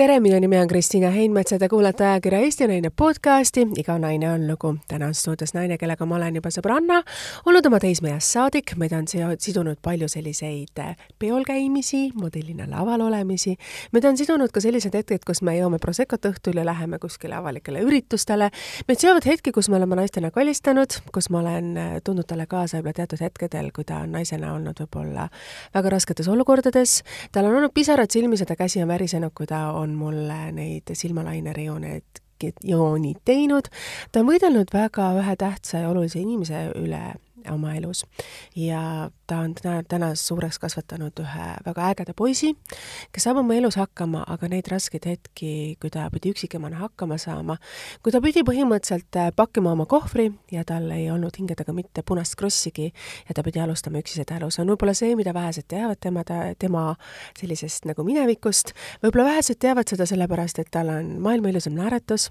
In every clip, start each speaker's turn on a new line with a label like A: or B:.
A: tere, minu nimi on Kristiina Heinmets ja te kuulate ajakirja Eesti Naine podcasti Iga naine on lugu. täna on stuudios naine, kellega ma olen juba sõbranna olnud oma teismeeast saadik. meid on sidunud palju selliseid eh, peol käimisi, modellina laval olemisi. meid on sidunud ka sellised hetked, kus me joome Proseccot õhtul ja läheme kuskile avalikele üritustele. meid seovad hetki, kus me oleme naistena kallistanud, kus ma olen eh, tundnud talle kaasa võib-olla teatud hetkedel, kui ta on naisena olnud võib-olla väga rasketes olukordades. tal on olnud pisarad silmis ja ta käsi on värisenud, kui ta on mulle neid silmalainerajooneid jooni teinud. ta on võidelnud väga ühe tähtsa ja olulise inimese üle oma elus ja ta on täna, täna suureks kasvatanud ühe väga ägeda poisi, kes saab oma elus hakkama, aga neid raskeid hetki, kui ta pidi üksikemana hakkama saama, kui ta pidi põhimõtteliselt äh, pakkima oma kohvri ja tal ei olnud hinge taga mitte punast krossigi ja ta pidi alustama üksi seda elu, see on võib-olla see, mida vähesed teavad tema, tema sellisest nagu minevikust, võib-olla vähesed teavad seda sellepärast, et tal on maailma ilusam naeratus,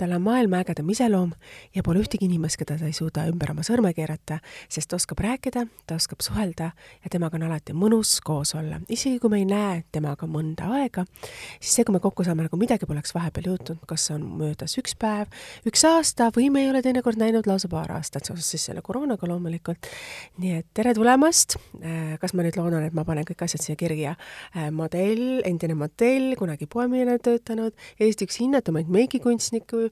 A: tal on maailma ägedam iseloom ja pole ühtegi inimest, keda ta ei suuda ümber oma sõrme keerata, sest oskab rääkida, ta oskab suhelda ja temaga on alati mõnus koos olla. isegi kui me ei näe temaga mõnda aega, siis see, kui me kokku saame, nagu midagi poleks vahepeal juhtunud, kas on möödas üks päev, üks aasta või me ei ole teinekord näinud lausa paar aastat seoses siis selle koroonaga loomulikult. nii et tere tulemast, äh, kas ma nüüd loodan, et ma panen kõik asjad siia kirja, äh, modell, endine modell, kunagi poemüüjana töötanud, Eesti üks hinnatumaid meigikunstnikke,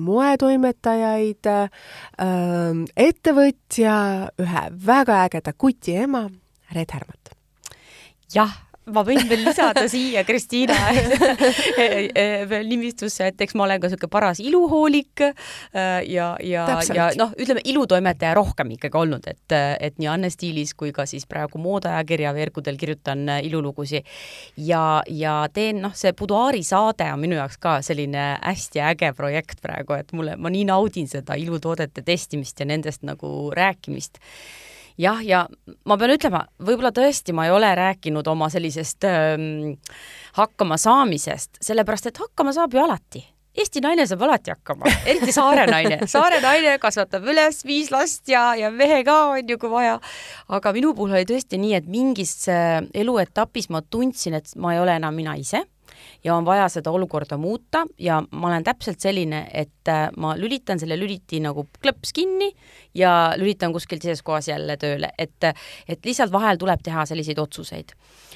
A: moetoimetajaid äh,, ettevõtja, ühe väga ägeda kuti ema, Red Härmat.
B: jah ma võin veel lisada siia Kristiina veel nimistusse, et eks ma olen ka niisugune paras iluhoolik ja, ja, ja noh, ütleme ilutoimetaja rohkem ikkagi olnud, et, et nii Anne stiilis kui ka siis praegu moodeajakirja veergudel kirjutan ilulugusid. ja, ja teen noh, see Buduaari saade on minu jaoks ka selline hästi äge projekt praegu, et mulle, ma nii naudin seda ilutoodete testimist ja nendest nagu rääkimist jah, ja ma pean ütlema, võib-olla tõesti ma ei ole rääkinud oma sellisest ähm, hakkama saamisest, sellepärast et hakkama saab ju alati. Eesti naine saab alati hakkama, eriti saare naine. saare naine kasvatab üles viis last ja, ja mehe ka on ju, kui vaja. aga minu puhul oli tõesti nii, et mingis äh, eluetapis ma tundsin, et ma ei ole enam mina ise ja on vaja seda olukorda muuta ja ma olen täpselt selline, et äh, ma lülitan selle lüliti nagu klõps kinni ja lülitan kuskil teises kohas jälle tööle, et, et lihtsalt vahel tuleb teha selliseid otsuseid.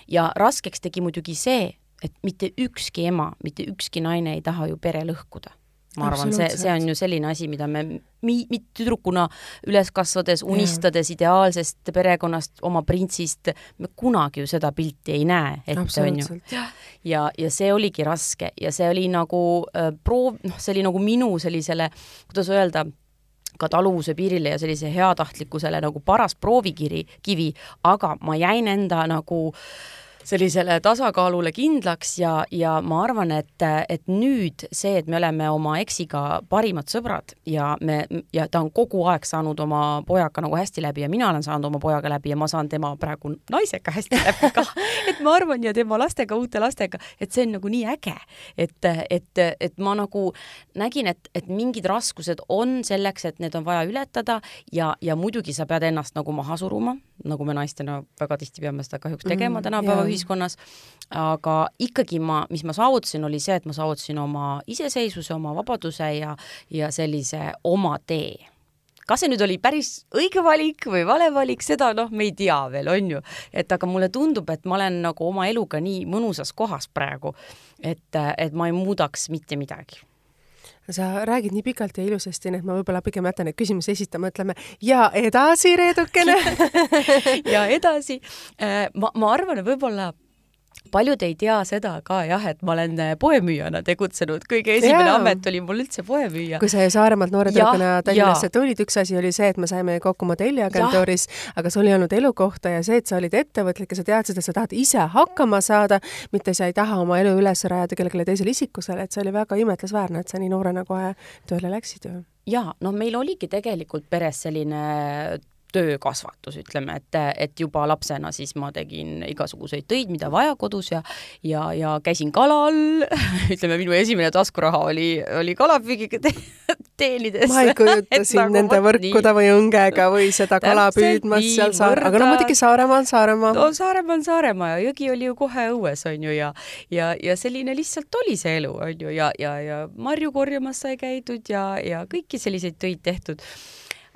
B: ja raskeks tegi muidugi see, et mitte ükski ema, mitte ükski naine ei taha ju pere lõhkuda ma arvan, see, see on ju selline asi, mida me mi-, mi-, tüdrukuna üles kasvades, unistades ja. ideaalsest perekonnast, oma printsist, me kunagi ju seda pilti ei näe ette, on ju. ja, ja see oligi raske ja see oli nagu äh, proov, noh, see oli nagu minu sellisele, kuidas öelda, ka taluvuse piirile ja sellise heatahtlikkusele nagu paras proovikiri, kivi, aga ma jäin enda nagu äh, sellisele tasakaalule kindlaks ja, ja ma arvan, et, et nüüd see, et me oleme oma eksiga parimad sõbrad ja me, ja ta on kogu aeg saanud oma pojaga nagu hästi läbi ja mina olen saanud oma pojaga läbi ja ma saan tema praegu naisega hästi läbi ka. Et ma arvan ja tema lastega, uute lastega, et see on nagu nii äge, et, et, et ma nagu nägin, et, et mingid raskused on selleks, et need on vaja ületada ja, ja muidugi sa pead ennast nagu maha suruma, nagu me naistena väga tihti peame seda kahjuks tegema mm, tänapäeva ühiskonnas, aga ikkagi ma, mis ma saavutasin, oli see, et ma saavutasin oma iseseisvuse, oma vabaduse ja, ja sellise oma tee. Kas see nüüd oli päris õige valik või vale valik, seda noh, me ei tea veel, on ju. et aga mulle tundub, et ma olen nagu oma eluga nii mõnusas kohas praegu, et, et ma ei muudaks mitte midagi
A: sa räägid nii pikalt ja ilusasti, nii et ma võib-olla pigem jätan neid küsimusi esitama, ütleme ja edasi, Reedukene.
B: Ja edasi, äh, ma, ma arvan, et võib-olla paljud ei tea seda ka jah, et ma olen äh, poemüüjana tegutsenud, kõige esimene ja. amet oli mul üldse poemüüja.
A: kui sa Saaremaalt noore tüdrukuna Tallinnasse tulid, üks asi oli see, et me saime kokku modelliagentuuris, aga sul ei olnud elukohta ja see, et sa olid ettevõtlik ja sa teadsid, et sa tahad ise hakkama saada, mitte sa ei taha oma elu üles rajada kellelegi teisele isikusele, et see oli väga imetlusväärne, et sa nii noorena kohe tööle läksid ju
B: jaa, no meil oligi tegelikult peres selline töökasvatus, ütleme, et, et juba lapsena siis ma tegin igasuguseid töid, mida vaja kodus ja ja, ja käisin kalal ütleme, minu esimene taskuraha oli, oli kalapüügiga teenides.
A: ma ei kujuta sind nagu, nende võrkude nii. või õngega või seda kala püüdmas seal saar-, aga no muidugi Saaremaa on Saaremaa.
B: no Saaremaa on Saaremaa ja jõgi oli ju kohe õues, on ju, ja ja, ja selline lihtsalt oli see elu, on ju, ja, ja, ja marju korjamas sai käidud ja, ja kõiki selliseid töid tehtud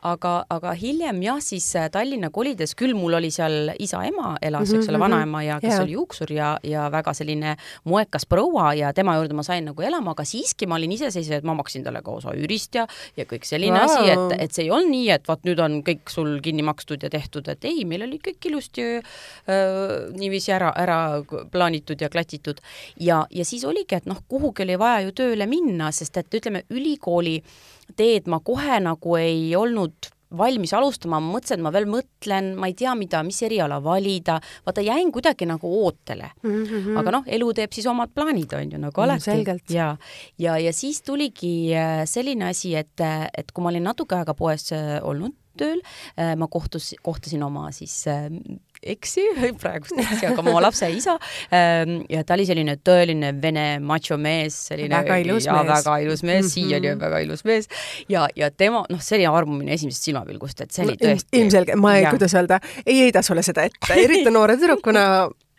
B: aga, aga hiljem jah, siis äh, Tallinna kolides küll mul oli seal isa-ema elas mm, -hmm, eks ole, mhm, vanaema ja kes yeah. oli juuksur ja, ja väga selline moekas proua ja tema juurde ma sain nagu elama, aga siiski ma olin iseseisev, et ma maksin talle ka osa üürist ja, ja kõik selline wow. asi, et, et see ei olnud nii, et vot nüüd on kõik sul kinni makstud ja tehtud, et ei, meil oli kõik ilusti äh, niiviisi ära, ära plaanitud ja klatitud. ja, ja siis oligi, et noh, kuhugi oli vaja ju tööle minna, sest et ütleme, ülikooli teed ma kohe nagu ei olnud valmis alustama, ma mõtlesin, et ma veel mõtlen, ma ei tea, mida, mis eriala valida, vaata jäin kuidagi nagu ootele mm. -hmm. aga noh, elu teeb siis omad plaanid, on ju, nagu alati
A: mm,.
B: ja, ja, ja siis tuligi äh, selline asi, et, et kui ma olin natuke aega poes äh, olnud tööl, äh, ma kohtus, kohtasin oma siis eksi, praegust eksi, aga oma lapse isa ähm, ja ta oli selline tõeline vene machomees, selline
A: väga ilus
B: ja,
A: mees.
B: väga ilus mees mm -hmm., siiani on väga ilus mees ja, ja tema, noh, see oli armumine esimesest silmapilgust, et see oli tõesti
A: ilmselge, ma ei, kuidas öelda, ei heida sulle seda ette, eriti noore tüdrukuna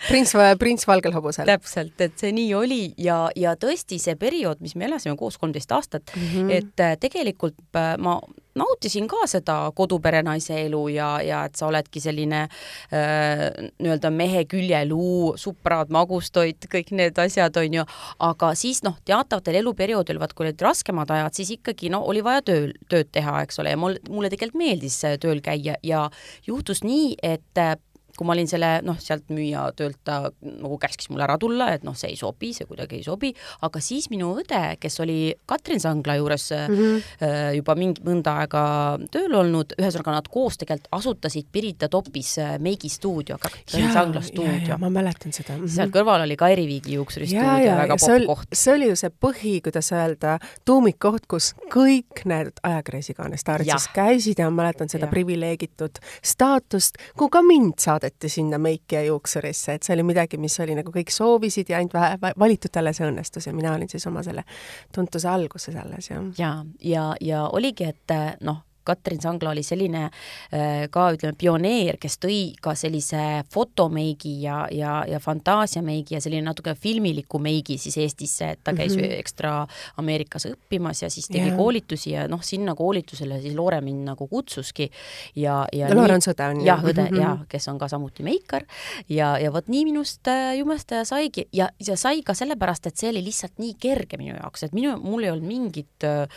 A: prints, prints valgel hobusel.
B: täpselt, et see nii oli ja, ja tõesti see periood, mis me elasime koos kolmteist aastat mm, -hmm. et äh, tegelikult äh, ma nautisin ka seda koduperenaise elu ja, ja et sa oledki selline äh, nii-öelda mehe küljeluu, suprad, magustoit, kõik need asjad on ju, aga siis noh, teatavatel eluperioodil, vaat kui olid raskemad ajad, siis ikkagi no oli vaja tööl, tööd teha, eks ole, ja mul, mulle tegelikult meeldis tööl käia ja juhtus nii, et kui ma olin selle noh, sealt müüja töölt ta nagu käskis mul ära tulla, et noh, see ei sobi, see kuidagi ei sobi, aga siis minu õde, kes oli Katrin Sangla juures mm -hmm. juba mingi mõnda aega tööl olnud, ühesõnaga nad koos tegelikult asutasid Pirita topis äh, meigistuudio, Katrin ja, Sangla stuudio.
A: ma mäletan seda
B: mm. -hmm. seal kõrval oli Kairi Viigi juuksuristuudio, väga popp koht.
A: see oli ju see põhi, kuidas öelda, tuumikkoht, kus kõik need ajakirjasikaane staarid siis käisid ja ma mäletan seda ja. privileegitud staatust, kuhu ka mind saadeti saadeti sinna meiki ja juuksurisse, et see oli midagi, mis oli nagu kõik soovisid ja ainult vähe valitutele see õnnestus ja mina olin siis oma selle tuntuse alguses alles, jah.
B: ja, ja, ja oligi, et noh, Katrin Sangla oli selline äh, ka ütleme, pioneer, kes tõi ka sellise fotomeigi ja, ja, ja fantaasiameigi ja selline natuke filmiliku meigi siis Eestisse, et ta käis mm -hmm. ekstra Ameerikas õppimas ja siis tegi yeah. koolitusi ja noh, sinna koolitusele siis Loore mind nagu kutsuski ja, ja
A: Loore on sõde, on
B: ju? jah, õde mm -hmm. jah, kes on ka samuti meikar ja, ja vot nii minust äh, jumestaja saigi ja, ja sai ka sellepärast, et see oli lihtsalt nii kerge minu jaoks, et minu, mul ei olnud mingit äh,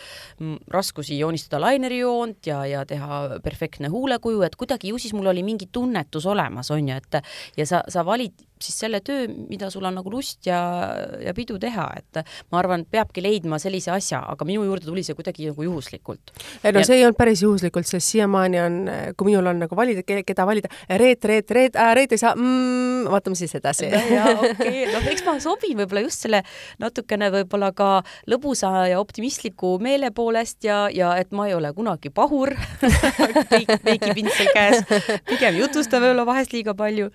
B: raskusi joonistada lainerijoont, pult ja, ja teha perfektne huulekuju, et kuidagi ju siis mul oli mingi tunnetus olemas, on ju, et ja sa, sa valid siis selle töö, mida sul on nagu lust ja, ja pidu teha, et ma arvan, peabki leidma sellise asja, aga minu juurde tuli see kuidagi nagu juhuslikult.
A: ei no ja... see ei olnud päris juhuslikult, sest siiamaani on, kui minul on nagu valida, keda valida, Reet, Reet, Reet äh,, Reet ei saa mm,, vaatame siis edasi.
B: jaa, okei noh, eks ma sobin võib-olla just selle natukene võib-olla ka lõbusa ja optimistliku meele poolest ja, ja et ma ei ole kunagi pahur veikipintsel käes, pigem jutustan võib-olla vahest liiga palju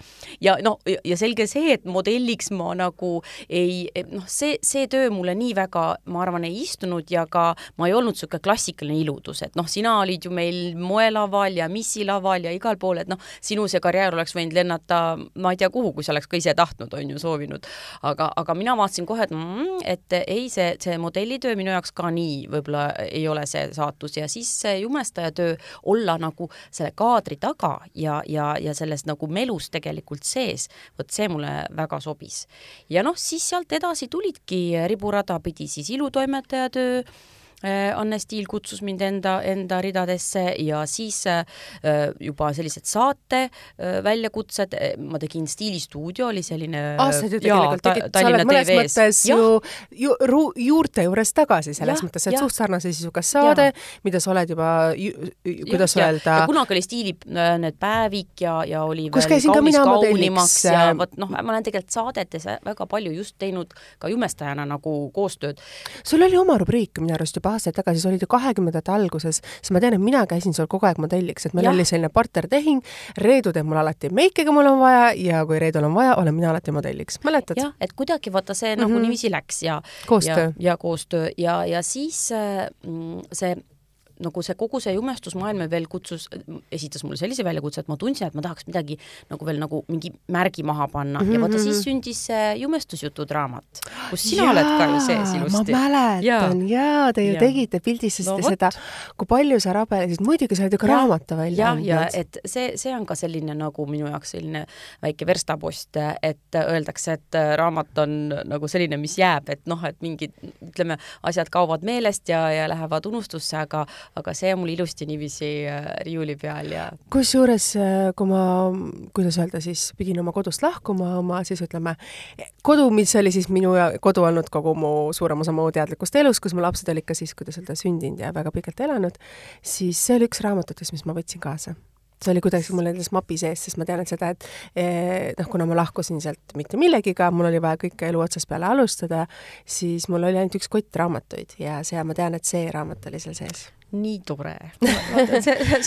B: ja no, ja selge selge see, et modelliks ma nagu ei, noh, see, see töö mulle nii väga, ma arvan, ei istunud ja ka ma ei olnud niisugune klassikaline iludus, et noh, sina olid ju meil moelaval ja missilaval ja igal pool, et noh, sinu see karjäär oleks võinud lennata ma ei tea kuhu, kui sa oleks ka ise tahtnud, on ju, soovinud. aga, aga mina vaatasin kohe, et mm, et ei, see, see modellitöö minu jaoks ka nii võib-olla ei ole see saatus ja siis see jumestaja töö, olla nagu selle kaadri taga ja, ja, ja selles nagu melus tegelikult sees, vot see mulle väga sobis. ja noh, siis sealt edasi tulidki riburada pidi siis ilutoimetaja töö Anne Stiil kutsus mind enda, enda ridadesse ja siis äh, juba sellised saate äh, väljakutsed, ma tegin Stiilistuudio, oli selline
A: aastaid ju tegelikult tegid, sa oled mõnes TVs. mõttes ja. ju, ju ru, juurte juures tagasi, selles ja, mõttes, et ja. suht sarnase sisuga saade, mida sa oled juba, kuidas ja, öelda.
B: kunagi oli Stiili need päevik ja, ja oli kus veel kaunis kaunimaks ja vot noh, ma olen tegelikult saadetes väga palju just teinud ka jumestajana nagu koostööd.
A: sul oli oma rubriik minu arust ju juba aastaid tagasi, sa olid ju kahekümnendate alguses, siis ma tean, et mina käisin sul kogu aeg modelliks, et meil ja. oli selline partnertehing, Reedu teeb mul alati meike, kui mul on vaja ja kui Reedul on vaja, olen mina alati modelliks, mäletad?
B: jah, et kuidagi vaata see mm -hmm. nagu mhm. niiviisi läks ja
A: koostöö.
B: ja, ja koostöö ja, ja siis äh, see nagu see kogu see jumestusmaailm veel kutsus, esitas mulle sellise väljakutse, et ma tundsin, et ma tahaks midagi nagu veel nagu mingi märgi maha panna mm -hmm. ja vaata siis mhm. sündis see jumestusjutud raamat, kus sina jaa, oled ka ju sees ilusti.
A: ma mäletan ja, jaa, te ju ja. tegite, pildistasite no, seda, kui palju sa rabelesid, muidugi sa oled ju ka raamatu välja
B: andnud. ja, ja et see, see on ka selline nagu minu jaoks selline väike verstapost, et öeldakse, et raamat on nagu selline, mis jääb, et noh, et mingid ütleme, asjad kaovad meelest ja, ja lähevad unustusse, aga aga see on mul ilusti niiviisi äh, riiuli peal ja
A: kusjuures, äh, kui ma, kuidas öelda siis, pidin oma kodust lahkuma, oma siis ütleme, kodu, mis oli siis minu kodu olnud kogu mu, suurem osa mu teadlikust elust, kus mu lapsed olid ka siis, kuidas öelda, sündinud ja väga pikalt elanud, siis see oli üks raamatutest, mis ma võtsin kaasa see oli kuidagi mul nendes mapi sees, sest ma tean, et seda, et eh, noh, kuna ma lahkusin sealt mitte millegiga, mul oli vaja kõike elu otsast peale alustada, siis mul oli ainult üks kott raamatuid ja see, ma tean, et see raamat oli seal sees
B: nii tore.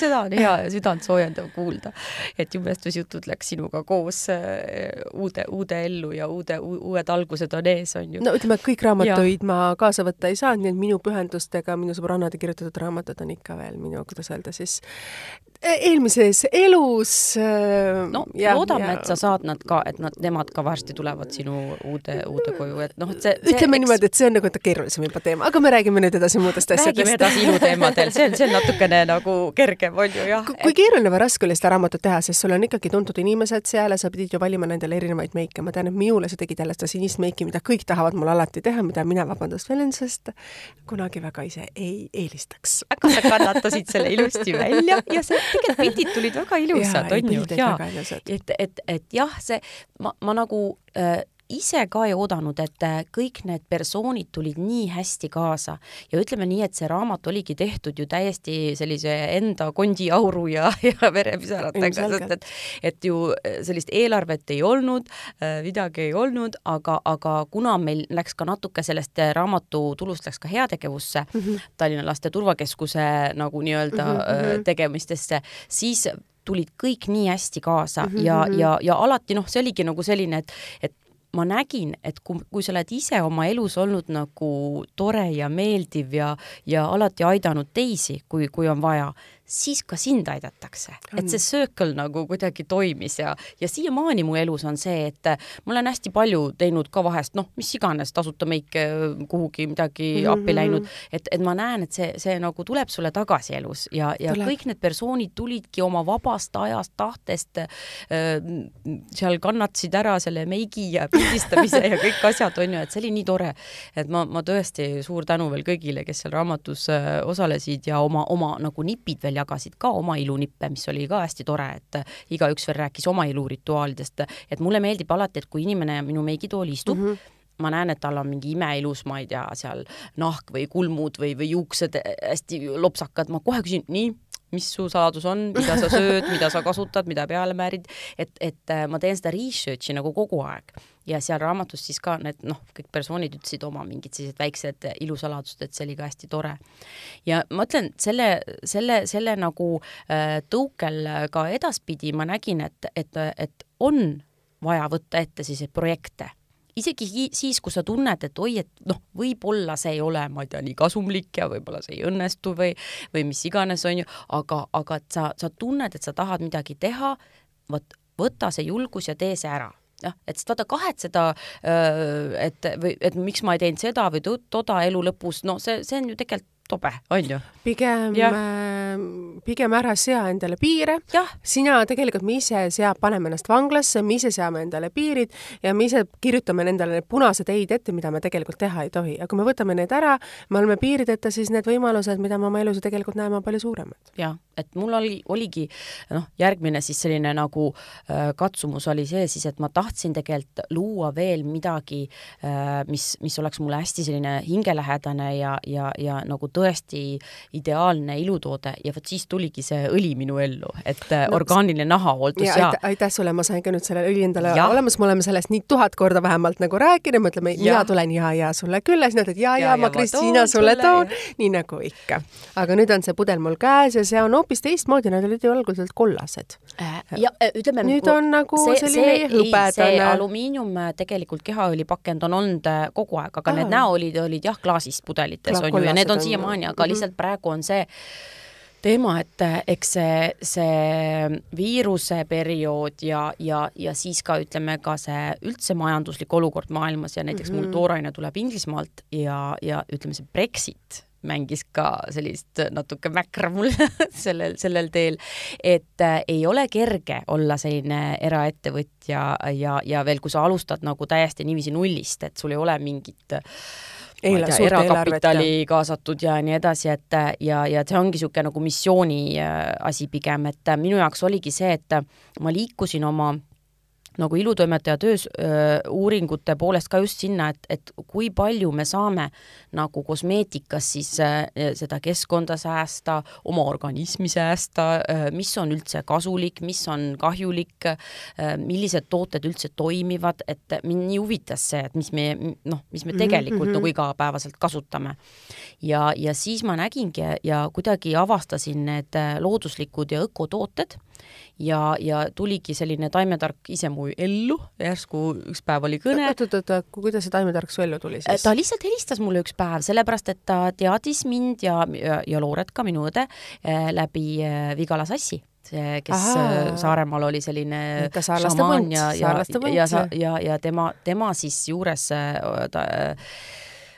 B: seda on hea ja südant soojendav kuulda, et jumestusjutud läks sinuga koos äh, uude, uude ellu ja uude, uued algused on ees, on ju.
A: no ütleme, kõik raamatuid ja. ma kaasa võtta ei saanud, nii et minu pühendustega minu sõbrannade kirjutatud raamatud on ikka veel minu, kuidas öelda siis, eelmises elus.
B: Äh, no ja, loodame, et sa saad nad ka, et nad, nemad ka varsti tulevad sinu uude, uude koju, et noh, et see,
A: see ütleme eks... niimoodi, et see on nagu keerulisem juba teema, aga me räägime nüüd edasi muudest asjadest.
B: räägime edasi iluteemadest teemadel, see on, see on natukene nagu kergem, on ju, jah.
A: kui keeruline või raske oli seda raamatut teha, sest sul on ikkagi tuntud inimesed seal ja sa pidid ju valima nendele erinevaid meike, ma tean, et minule sa tegid jälle seda sinist meiki, mida kõik tahavad mul alati teha, mida mina, vabandust, Velensest kunagi väga ise ei eelistaks.
B: aga sa kannatasid selle ilusti välja ja see, tegelikult pildid tulid väga ilusad, on ju, jaa. et, et, et jah, see, ma, ma nagu äh, ise ka ei oodanud, et äh, kõik need persoonid tulid nii hästi kaasa ja ütleme nii, et see raamat oligi tehtud ju täiesti sellise enda kondiauru ja, ja verepisaratega, sest et, et ju äh, sellist eelarvet ei olnud, äh, midagi ei olnud, aga, aga kuna meil läks ka natuke sellest raamatu tulust läks ka heategevusse mm -hmm. Tallinna Laste Turvakeskuse nagu nii-öelda mm -hmm. tegemistesse, siis tulid kõik nii hästi kaasa mm -hmm. ja, mhm. ja, ja alati noh, see oligi nagu selline, et, et ma nägin, et kui, kui sa oled ise oma elus olnud nagu tore ja meeldiv ja, ja alati aidanud teisi, kui, kui on vaja, siis ka sind aidatakse. et see circle nagu kuidagi toimis ja, ja siiamaani mu elus on see, et ma olen hästi palju teinud ka vahest noh, mis iganes tasuta meike kuhugi midagi mm -hmm. appi läinud, et, et ma näen, et see, see nagu tuleb sulle tagasi elus ja, ja tuleb. kõik need persoonid tulidki oma vabast ajast, tahtest äh,, seal kannatasid ära selle meigi ja pildistamise ja kõik asjad, on ju, et see oli nii tore. et ma, ma tõesti suur tänu veel kõigile, kes seal raamatus äh, osalesid ja oma, oma nagu nipid veel jagasid ka oma ilunippe, mis oli ka hästi tore, et igaüks veel rääkis oma ilurituaalidest, et mulle meeldib alati, et kui inimene minu meigitooli istub mm, -hmm ma näen, et tal on mingi imeilus, ma ei tea, seal nahk või kulmud või, või juuksed hästi lopsakad, ma kohe küsin, nii, mis su saladus on, mida sa sööd, mida sa kasutad, mida peale määrid, et, et äh, ma teen seda research'i nagu kogu aeg ja seal raamatus siis ka need noh, kõik persoonid ütlesid oma mingid sellised väiksed ilusaladused, et see oli ka hästi tore. ja ma ütlen selle, selle, selle nagu äh, tõukel ka edaspidi ma nägin, et, et, et on vaja võtta ette selliseid projekte isegi siis, kui sa tunned, et oi, et noh, võib-olla see ei ole, ma ei tea, nii kasumlik ja võib-olla see ei õnnestu või, või mis iganes, on ju, aga, aga et sa, sa tunned, et sa tahad midagi teha, vot võta see julgus ja tee see ära jah, et sest vaata kahetseda, et või et miks ma ei teinud seda või toda elu lõpus, no see, see on ju tegelikult tobe, on ju?
A: pigem, äh, pigem ära sea endale piire. sina tegelikult, me ise seab, paneme ennast vanglasse, me ise seame endale piirid ja me ise kirjutame endale need punased ei-d ette, mida me tegelikult teha ei tohi. ja kui me võtame need ära, me oleme piirideta, siis need võimalused, mida me oma elus ju tegelikult näeme, on palju suuremad.
B: jah, et mul oli, oligi noh, järgmine siis selline nagu äh, katsumus oli see siis, et ma tahtsin tegelikult luua veel midagi äh,, mis, mis oleks mulle hästi selline hingelähedane ja, ja, ja nagu tõesti ideaalne ilutoode. Ja vot siis tuligi see õli minu ellu, et äh, no, orgaaniline nahahooldus ja,
A: ja... aitäh sulle, ma sain ka nüüd selle õli endale ja. olemas, me oleme sellest nii tuhat korda vähemalt nagu rääkinud, mõtleme, mina tulen ja, ja sulle külla, siis nad ütlevad ja, ja, ja, ma Kristiina sulle toon, nii nagu ikka. aga nüüd on see pudel mul käes ja see on hoopis teistmoodi, nad olid ju alguselt kollased
B: äh,. ja äh, ütleme
A: nüüd on nagu see, selline hõbedane.
B: see alumiinium äh, tegelikult kehaõlipakend on olnud äh, kogu aeg, aga Aa. need näoõlid olid jah, klaasist pudelites Kla on ju ja need on siiamaani, aga mm -hmm. lihtsalt praegu on see teema, et eks see, see viiruse periood ja, ja, ja siis ka ütleme ka see üldse majanduslik olukord maailmas ja näiteks mm -hmm. mul tooraine tuleb Inglismaalt ja, ja ütleme, see Brexit mängis ka sellist natuke mäkra mulle sellel, sellel teel, et äh, ei ole kerge olla selline eraettevõtja ja, ja veel, kui sa alustad nagu täiesti niiviisi nullist, et sul ei ole mingit Eile, tea, erakapitali kaasatud ja nii edasi, et ja, ja see ongi niisugune nagu missiooni äh, asi pigem, et minu jaoks oligi see, et ma liikusin oma nagu ilutoimetaja töös öö, uuringute poolest ka just sinna, et, et kui palju me saame nagu kosmeetikas siis öö, seda keskkonda säästa, oma organismi säästa, mis on üldse kasulik, mis on kahjulik, millised tooted üldse toimivad, et mind nii huvitas see, et mis me noh, mis me mhm, tegelikult mm -hmm. nagu igapäevaselt kasutame. ja, ja siis ma nägingi ja kuidagi avastasin need looduslikud ja ökotooted ja, ja tuligi selline taimetark ise mu ellu, järsku üks päev oli kõne.
A: oot, oot, oot, kuidas see taimetark su ellu tuli siis?
B: ta lihtsalt helistas mulle üks päev, sellepärast et ta teadis mind ja, ja, ja Looret ka, minu õde, eh, läbi eh, Vigala Sassi see, kes Aha. Saaremaal oli selline šamaan ja, ja, ja, ja, ja, tema, tema siis juures ta,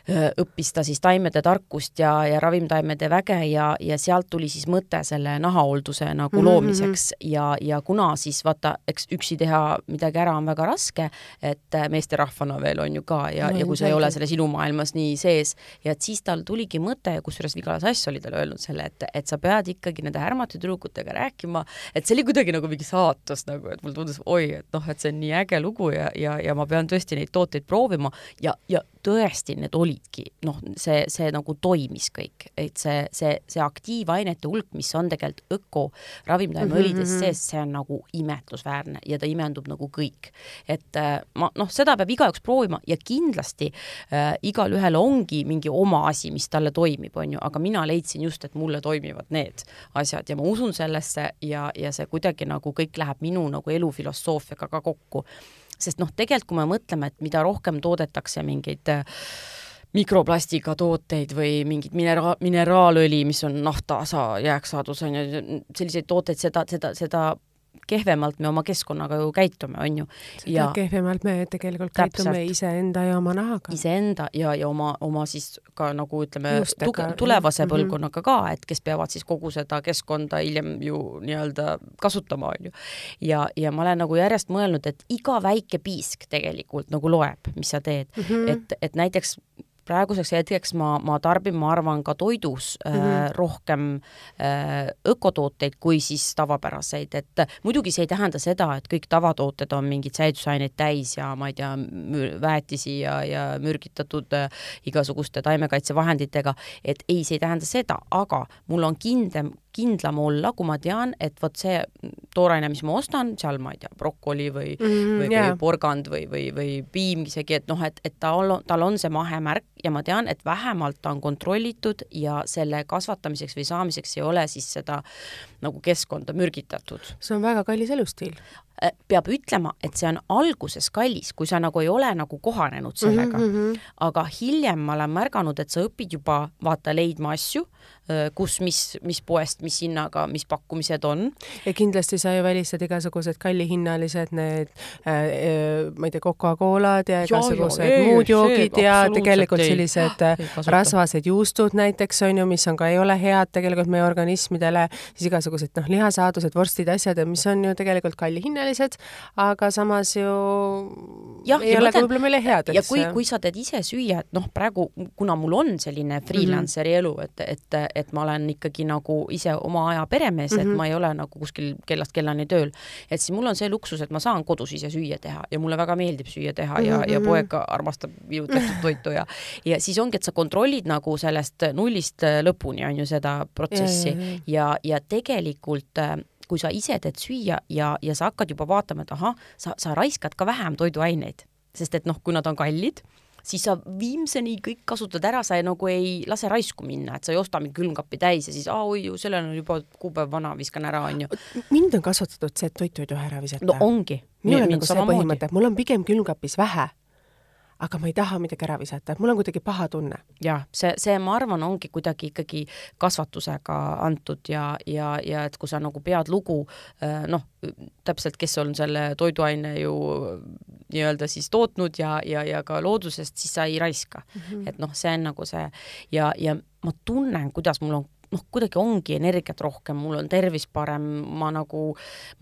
B: õppis ta siis taimede tarkust ja, ja ravimtaimede väge ja, ja sealt tuli siis mõte selle nahahoolduse nagu mm -hmm. loomiseks ja, ja kuna siis vaata, eks üksi teha midagi ära on väga raske, et meesterahvana veel on ju ka ja no,, ja kui sa ei ole selles ilumaailmas nii sees. Ja et siis tal tuligi mõte, kusjuures Vigala Sass oli talle öelnud selle, et, et sa pead ikkagi nende härmate tüdrukutega rääkima, et see oli kuidagi nagu mingi saatus nagu, et mulle tundus, oi, et noh, et see on nii äge lugu ja, ja, ja ma pean tõesti neid tooteid proovima. Ja, ja tõesti need olidki, noh, see, see nagu toimis kõik, et see, see, see aktiivainete hulk, mis on tegelikult öko ravimtaimeõlides mm -hmm. sees, see on nagu imetlusväärne ja ta imendub nagu kõik. et äh, ma noh, seda peab igaüks proovima ja kindlasti äh, igalühel ongi mingi oma asi, mis talle toimib, on ju, aga mina leidsin just, et mulle toimivad need asjad ja ma usun sellesse ja, ja see kuidagi nagu kõik läheb minu nagu elufilosoofiaga ka kokku sest noh, tegelikult kui me mõtleme, et mida rohkem toodetakse mingeid äh, mikroplastiga tooteid või mingit minera-, mineraalõli, mis on naftasa jääksaadus, on ju, selliseid tooteid, seda, seda, seda kehvemalt me oma keskkonnaga ju käitume, on ju.
A: seda kehvemalt me tegelikult täpselt. käitume iseenda ja oma nahaga.
B: iseenda ja, ja oma, oma siis ka nagu ütleme, tulevase mhm. põlvkonnaga ka, et kes peavad siis kogu seda keskkonda hiljem ju nii-öelda kasutama, on ju. ja, ja ma olen nagu järjest mõelnud, et iga väike piisk tegelikult nagu loeb, mis sa teed mm, -hmm. et, et näiteks praeguseks hetkeks ma, ma tarbin, ma arvan, ka toidus mm -hmm. rohkem äh, ökotooteid kui siis tavapäraseid, et muidugi see ei tähenda seda, et kõik tavatooted on mingeid säilitusaineid täis ja ma ei tea, väetisi ja, ja mürgitatud äh, igasuguste taimekaitsevahenditega, et ei, see ei tähenda seda, aga mul on kindlam, kindlam olla, kui ma tean, et vot see tooraine, mis ma ostan, seal ma ei tea, brokoli või mm, -hmm, või, yeah. või porgand või, või, või piim isegi, et noh, et, et ta on, tal on see mahemärk ja ma tean, et vähemalt ta on kontrollitud ja selle kasvatamiseks või saamiseks ei ole siis seda nagu keskkonda mürgitatud.
A: see on väga kallis elustiil
B: peab ütlema, et see on alguses kallis, kui sa nagu ei ole nagu kohanenud sellega mm. -hmm. aga hiljem ma olen märganud, et sa õpid juba vaata leidma asju, Äh, kus, mis, mis poest, mis hinnaga, mis pakkumised on.
A: ja kindlasti sa ju välistad igasugused kallihinnalised need äh, äh, ma ei tea, Coca-Colad ja igasugused ja, ja, muud joogid ja tegelikult sellised äh, rasvased juustud näiteks on ju, mis on ka, ei ole head tegelikult meie organismidele, siis igasugused noh, lihasaadused, vorstid, asjad, mis on ju tegelikult kallihinnalised, aga samas ju ei ole võib-olla meile head,
B: ja kui, kui sa teed ise süüa, et noh, praegu kuna mul on selline freelancer'i elu, et, et, et ma olen ikkagi nagu ise oma aja peremees mm, -hmm. et mhm. ma ei ole nagu kuskil kellast kellani tööl, et siis mul on see luksus, et ma saan kodus ise süüa teha ja mulle väga meeldib süüa teha ja mm, -hmm. ja mhm. poeg armastab minu tehtud toitu ja ja siis ongi, et sa kontrollid nagu sellest nullist lõpuni on ju seda protsessi ja, ja, ja, ja tegelikult kui sa ise teed süüa ja, ja sa hakkad juba vaatama, et ahah, sa, sa raiskad ka vähem toiduaineid, sest et noh, kui nad on kallid, siis sa viimseni kõik kasutad ära, sa ei, nagu ei lase raisku minna, et sa ei osta mingi külmkappi täis ja siis aa oi, sellel on juba kuupäev vana, viskan ära, onju.
A: mind on kasvatatud see, et toitu ei tohi ära visata.
B: no ongi.
A: minul on nagu see põhimõte, et mul on pigem külmkapis vähe aga ma ei taha midagi ära visata, et mul on kuidagi paha tunne.
B: jah, see, see, ma arvan, ongi kuidagi ikkagi kasvatusega antud ja, ja, ja et kui sa nagu pead lugu äh, noh, täpselt, kes on selle toiduaine ju nii-öelda siis tootnud ja, ja, ja ka loodusest, siis sa ei raiska mm. -hmm. et noh, see on nagu see ja, ja ma tunnen, kuidas mul on noh, kuidagi ongi energiat rohkem, mul on tervis parem, ma nagu,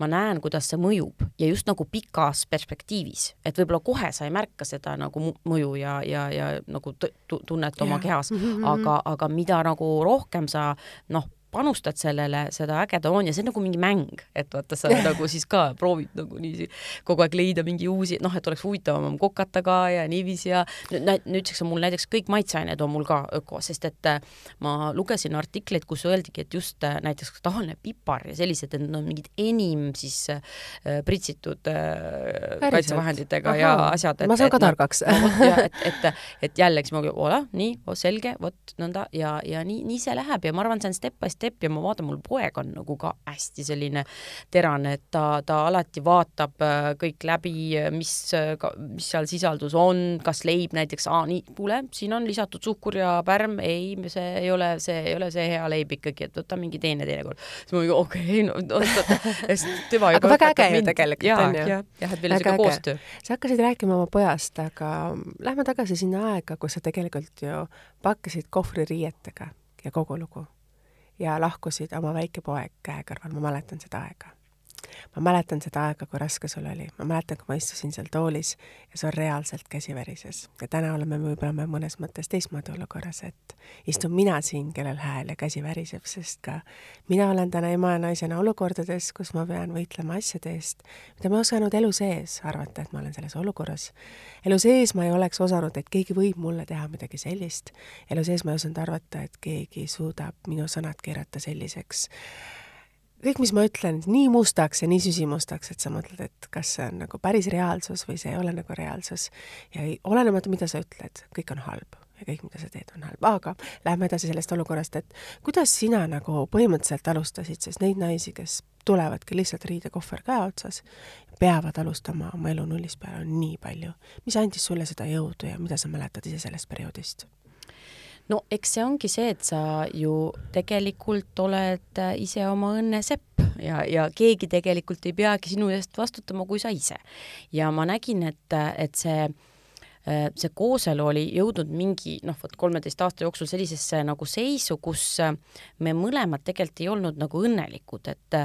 B: ma näen, kuidas see mõjub. Ja just nagu pikas perspektiivis, et võib-olla kohe sa ei märka seda nagu mõju ja, ja, ja nagu tunned oma kehas, mhm, mhm. aga, aga mida nagu rohkem sa noh, panustad sellele, seda ägedam on ja see on nagu mingi mäng, et vaata, sa nagu siis ka proovid nagu niiviisi kogu aeg leida mingi uusi, noh, et oleks huvitavam kokata ka ja niiviisi ja nüüdseks on mul näiteks kõik maitseained on mul ka öko, sest et äh, ma lugesin artikleid, kus öeldigi, et just äh, näiteks tavaline pipar ja sellised, et need on mingid enim siis äh, pritsitud äh, kaitsevahenditega ja asjad.
A: ma saan ka targaks.
B: et, et, et jällegi ma, ole, nii, selge, vot nõnda ja, ja nii, nii see läheb ja ma arvan, see on step by step step ja ma vaatan, mul poeg on nagu ka hästi selline terane, et ta, ta alati vaatab äh, kõik läbi, mis, mis seal sisaldus on, kas leib näiteks, aa nii, kuule, siin on lisatud suhkur ja pärm, ei, see ei ole, see ei ole see hea leib ikkagi, et võta mingi teine teinekord. siis ma okei okay,, no oot-oot, sest tema
A: aga väga äge ju tegelikult on ju.
B: jah, et meil on niisugune koostöö.
A: sa hakkasid rääkima oma pojast, aga lähme tagasi sinna aega, kus sa tegelikult ju pakkisid kohvririietega ja kogu lugu ja lahkusid oma väike poeg käe kõrval, ma mäletan seda aega ma mäletan seda aega, kui raske sul oli, ma mäletan, kui ma istusin seal toolis ja sul reaalselt käsi värises. ja täna oleme me võib-olla mõnes mõttes teistmoodi olukorras, et istun mina siin, kellel hääl ja käsi väriseb, sest ka mina olen täna ema ja naisena olukordades, kus ma pean võitlema asjade eest, mida ma ei osanud elu sees arvata, et ma olen selles olukorras. elu sees ma ei oleks osanud, et keegi võib mulle teha midagi sellist. elu sees ma ei osanud arvata, et keegi suudab minu sõnad keerata selliseks kõik, mis ma ütlen, nii mustaks ja nii süsimustaks, et sa mõtled, et kas see on nagu päris reaalsus või see ei ole nagu reaalsus. ja ei, olenemata, mida sa ütled, kõik on halb ja kõik, mida sa teed, on halb, aga lähme edasi sellest olukorrast, et kuidas sina nagu põhimõtteliselt alustasid, sest neid naisi, kes tulevadki lihtsalt riidekohver käe otsas, peavad alustama oma elu nullist peale, on nii palju. mis andis sulle seda jõudu ja mida sa mäletad ise sellest perioodist?
B: No eks see ongi see, et sa ju tegelikult oled äh, ise oma õnne sepp ja, ja keegi tegelikult ei peagi sinu eest vastutama, kui sa ise. ja ma nägin, et, et see äh, see kooselu oli jõudnud mingi noh, vot kolmeteist aasta jooksul sellisesse nagu seisu, kus äh, me mõlemad tegelikult ei olnud nagu õnnelikud, et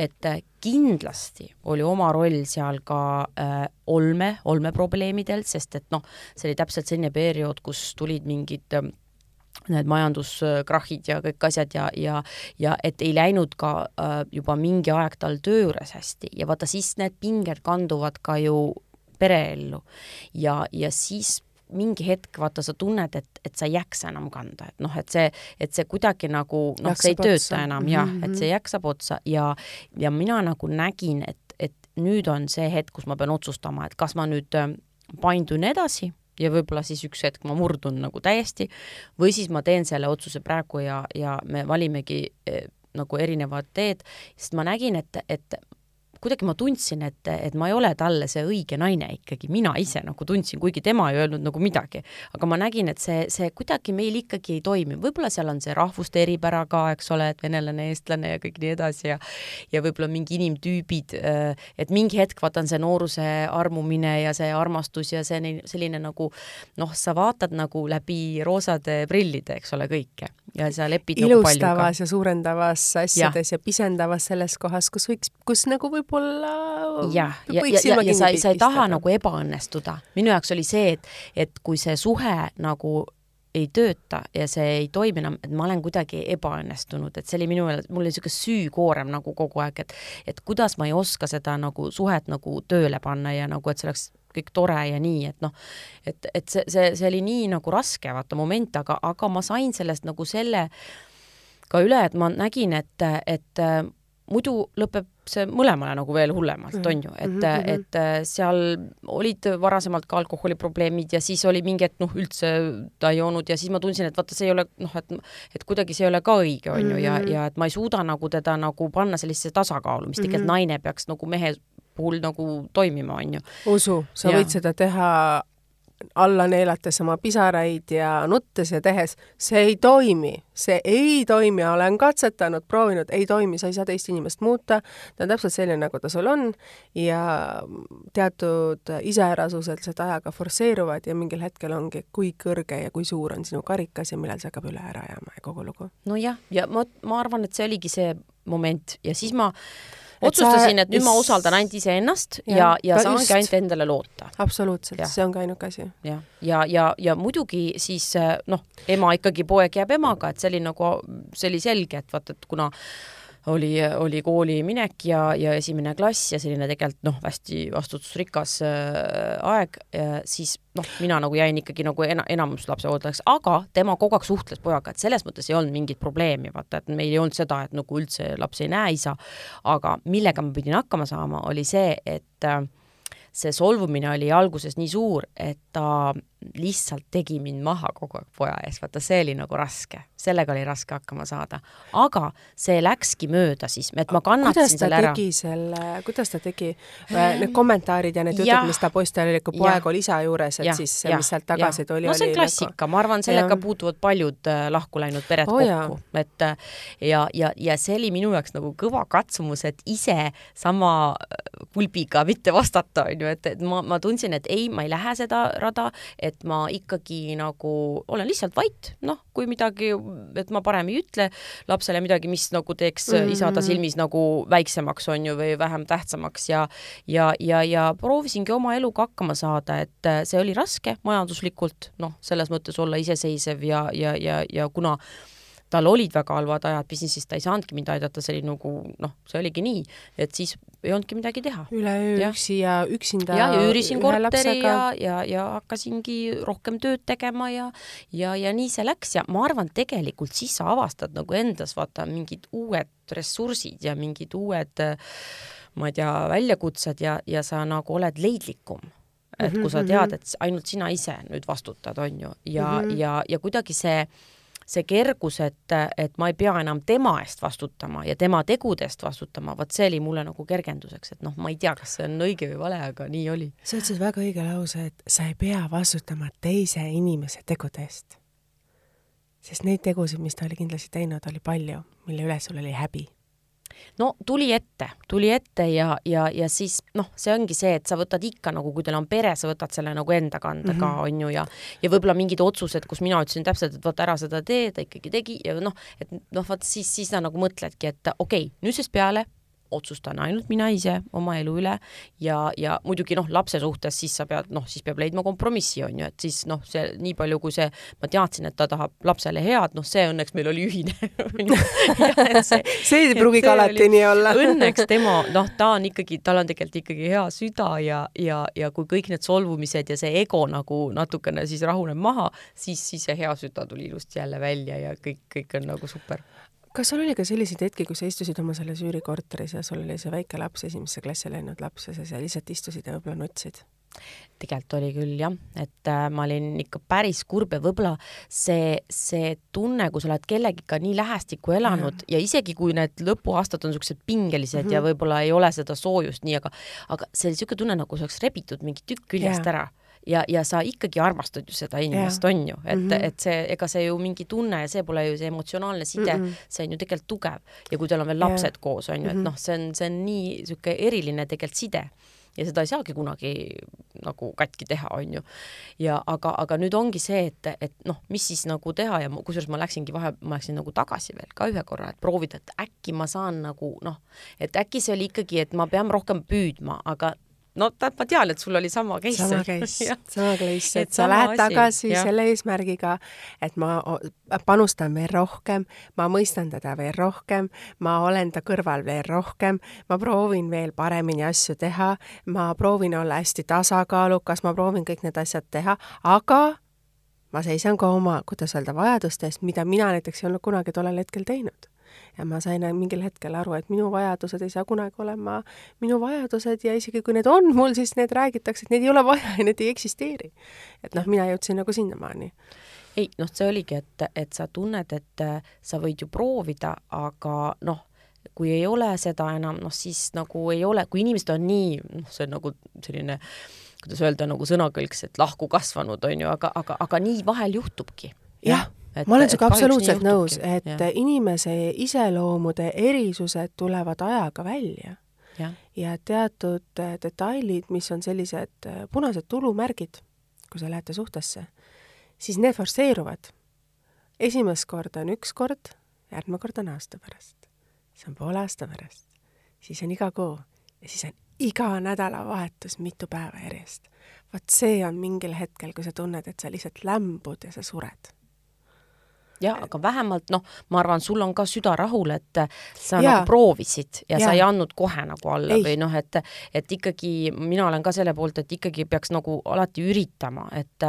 B: et kindlasti oli oma roll seal ka äh, olme, olmeprobleemidel, sest et noh, see oli täpselt selline periood, kus tulid mingid äh, need majanduskrahhid ja kõik asjad ja, ja, ja et ei läinud ka äh, juba mingi aeg tal töö juures hästi ja vaata siis need pinged kanduvad ka ju pereellu ja, ja siis mingi hetk vaata, sa tunned, et, et sa ei jaksa enam kanda, et noh, et see, et see kuidagi nagu noh, see ei tööta otsa. enam jah mm, -hmm. et see jaksab otsa ja, ja mina nagu nägin, et, et nüüd on see hetk, kus ma pean otsustama, et kas ma nüüd äh, paindun edasi ja võib-olla siis üks hetk ma murdun nagu täiesti või siis ma teen selle otsuse praegu ja, ja me valimegi eh, nagu erinevad teed, sest ma nägin, et, et kuidagi ma tundsin, et, et ma ei ole talle see õige naine ikkagi, mina ise nagu tundsin, kuigi tema ei öelnud nagu midagi. aga ma nägin, et see, see kuidagi meil ikkagi ei toimi, võib-olla seal on see rahvuste eripära ka, eks ole, et venelane, eestlane ja kõik nii edasi ja ja võib-olla mingi inimtüübid, äh, et mingi hetk vaatan see nooruse armumine ja see armastus ja see selline nagu noh, sa vaatad nagu läbi roosade prillide, eks ole, kõike ja sa lepid
A: ilustavas nagu ja suurendavas asjades ja. ja pisendavas selles kohas, kus võiks, kus nagu võib võib-olla
B: jah, ja, ja, ja, ja sa ei, sa ei taha nagu ebaõnnestuda. minu jaoks oli see, et, et kui see suhe nagu ei tööta ja see ei toimi enam, et ma olen kuidagi ebaõnnestunud, et see oli minu mul oli niisugune süükoorem nagu kogu aeg, et et kuidas ma ei oska seda nagu suhet nagu tööle panna ja nagu, et see oleks kõik tore ja nii, et noh, et, et see, see, see oli nii nagu raske, vaata, moment, aga, aga ma sain sellest nagu selle ka üle, et ma nägin, et, et muidu lõpeb see mõlemale nagu veel hullemalt, mhm. on ju, et mm, -hmm. et äh, seal olid varasemalt ka alkoholiprobleemid ja siis oli mingi hetk noh, üldse ta ei joonud ja siis ma tundsin, et vaata, see ei ole noh, et et kuidagi see ei ole ka õige, on ju, ja, mhm. ja et ma ei suuda nagu teda nagu panna sellisesse tasakaalu, mis tegelikult mm -hmm. naine peaks nagu mehe puhul nagu toimima, on ju.
A: usu, sa ja. võid seda teha alla neelates oma pisaraid ja nuttes ja tehes, see ei toimi, see ei toimi, olen katsetanud, proovinud, ei toimi, sa ei saa teist inimest muuta, ta on täpselt selline, nagu ta sul on. Ja teatud iseärasused sealt ajaga forsseeruvad ja mingil hetkel ongi, kui kõrge ja kui suur on sinu karikas ja millal see hakkab üle ära jääma ja kogu lugu.
B: nojah, ja ma, ma arvan, et see oligi see moment. Ja siis ma otsustasin, et nüüd ma usaldan ainult iseennast ja, ja, ja saangi ainult endale loota.
A: absoluutselt, see ongi ainuke asi.
B: jah, ja, ja, ja, ja muidugi siis noh, ema ikkagi, poeg jääb emaga, et see oli nagu, see oli selge, et vaata, et kuna oli, oli kooli minek ja, ja esimene klass ja selline tegelikult noh, hästi vastutusrikas äh, aeg siis noh, mina nagu jäin ikkagi nagu ena, enamus lapsehooldajaks, aga tema kogu aeg suhtles pojaga, et selles mõttes ei olnud mingit probleemi, vaata, et meil ei olnud seda, et nagu üldse laps ei näe isa, aga millega ma pidin hakkama saama, oli see, et äh, see solvumine oli alguses nii suur, et ta lihtsalt tegi mind maha kogu aeg poja ees, vaata see oli nagu raske, sellega oli raske hakkama saada. aga see läkski mööda siis, et ma kannatasin selle ära.
A: selle, kuidas ta tegi äh, need kommentaarid ja need jutud, mis ta postil oli, kui poeg oli isa juures, et ja, siis, mis sealt tagasi tuli.
B: no see on klassika nagu..., ma arvan, sellega ja. puutuvad paljud äh, lahku läinud pered oh, kokku, et äh, ja, ja, ja see oli minu jaoks nagu kõva katsumus, et ise sama pulbiga mitte vastata, on ju, et, et ma, ma tundsin, et ei, ma ei lähe seda rada, et ma ikkagi nagu olen lihtsalt vait, noh, kui midagi, et ma parem ei ütle lapsele midagi, mis nagu teeks mm -hmm. isa ta silmis nagu väiksemaks, on ju, või vähem tähtsamaks ja ja, ja, ja proovisingi oma eluga hakkama saada, et see oli raske majanduslikult, noh, selles mõttes olla iseseisev ja, ja, ja, ja kuna tal olid väga halvad ajad business'is, ta ei saanudki mind aidata, see oli nagu noh, see oligi nii, et siis ei olnudki midagi teha.
A: üleöö üksi ja üksinda.
B: ja, ja üürisin korteri ja, ja, ja hakkasingi rohkem tööd tegema ja, ja, ja nii see läks ja ma arvan, tegelikult siis sa avastad nagu endas vaata mingid uued ressursid ja mingid uued ma ei tea, väljakutsed ja, ja sa nagu oled leidlikum et kui sa mhm, tead, mhm. et ainult sina ise nüüd vastutad, on ju, ja mm, -hmm. ja, ja kuidagi see see kergus, et, et ma ei pea enam tema eest vastutama ja tema tegude eest vastutama, vot see oli mulle nagu kergenduseks, et noh, ma ei tea, kas see on õige või vale, aga nii oli.
A: sa ütlesid väga õige lause, et sa ei pea vastutama teise inimese tegude eest. sest neid tegusid, mis ta oli kindlasti teinud, oli palju, mille üle sul oli häbi
B: no tuli ette, tuli ette ja, ja, ja siis noh, see ongi see, et sa võtad ikka nagu, kui teil on pere, sa võtad selle nagu enda kanda mm -hmm. ka, mhm. on ju, ja ja võib-olla mingid otsused, kus mina ütlesin täpselt, et vot ära seda tee, ta ikkagi tegi ja noh, et noh, vot siis, siis sa nagu mõtledki, et okei okay,, nüüdsest peale otsustan ainult mina ise oma elu üle ja, ja muidugi noh, lapse suhtes siis sa pead, noh, siis peab leidma kompromissi, on ju, et siis noh, see nii palju, kui see, ma teadsin, et ta tahab lapsele head, noh, see õnneks meil oli ühine
A: see, see ei pruugi ka alati nii olla.
B: Õnneks tema, noh, ta on ikkagi, tal on tegelikult ikkagi hea süda ja, ja, ja kui kõik need solvumised ja see ego nagu natukene siis rahuneb maha, siis, siis see hea süda tuli ilusti jälle välja ja kõik, kõik on nagu super
A: kas sul oli ka selliseid hetki, kus sa istusid oma selles üürikorteris ja sul oli see väike laps, esimesse klassi läinud laps ja sa seal lihtsalt istusid ja võib-olla nutsid?
B: tegelikult oli küll jah, et äh, ma olin ikka päris kurb ja võib-olla see, see tunne, kui sa oled kellegiga nii lähestikku elanud ja. ja isegi kui need lõpuaastad on niisugused pingelised mm -hmm. ja võib-olla ei ole seda soojust nii, aga aga see oli niisugune tunne, nagu see oleks rebitud mingi tükk küljest ja. ära ja, ja sa ikkagi armastad ju seda inimest, on ju, et mm, -hmm. et see, ega see ju mingi tunne ja see pole ju see emotsionaalne side mm, -hmm. see on ju tegelikult tugev ja kui teil on veel lapsed yeah. koos, on ju, et mm -hmm. noh, see on, see on nii niisugune eriline tegelikult side ja seda ei saagi kunagi nagu katki teha, on ju. ja aga, aga nüüd ongi see, et, et noh, mis siis nagu teha ja kusjuures ma läksingi vahe, ma läksin nagu tagasi veel ka ühe korra, et proovida, et äkki ma saan nagu noh, et äkki see oli ikkagi, et ma pean rohkem püüdma, aga no tähendab, ma tean, et sul oli sama case.
A: sama case sama case, et sa lähed asi. tagasi ja. selle eesmärgiga, et ma panustan veel rohkem, ma mõistan teda veel rohkem, ma olen ta kõrval veel rohkem, ma proovin veel paremini asju teha, ma proovin olla hästi tasakaalukas, ma proovin kõik need asjad teha, aga ma seisan ka oma, kuidas öelda, vajaduste eest, mida mina näiteks ei olnud kunagi tollel hetkel teinud ja ma sain mingil hetkel aru, et minu vajadused ei saa kunagi olema minu vajadused ja isegi kui need on mul, siis need räägitakse, et neid ei ole vaja ja need ei eksisteeri. et noh, mina jõudsin nagu sinnamaani
B: ei noh, see oligi, et, et sa tunned, et äh, sa võid ju proovida, aga noh, kui ei ole seda enam, noh siis nagu ei ole, kui inimesed on nii, noh, see on nagu selline kuidas öelda, nagu sõnakõlks, et lahku kasvanud, on ju, aga, aga, aga nii vahel juhtubki.
A: jah et, ma olen sinuga absoluutselt nõus, et ja. inimese iseloomude erisused tulevad ajaga välja. ja, teatud äh, detailid, mis on sellised äh, punased tulumärgid, kui sa lähete suhtesse, siis need forsseeruvad. esimest korda on üks kord, järgmine kord on aasta pärast. see on poole aasta pärast, siis on iga kuu ja siis on iga nädalavahetus mitu päeva järjest. vot see on mingil hetkel, kui sa tunned, et sa lihtsalt lämbud ja sa sured
B: jah, aga vähemalt noh, ma arvan, sul on ka süda rahul, et sa ja. nagu proovisid ja, ja sa ei andnud kohe nagu alla ei. või noh, et et ikkagi mina olen ka selle poolt, et ikkagi peaks nagu alati üritama, et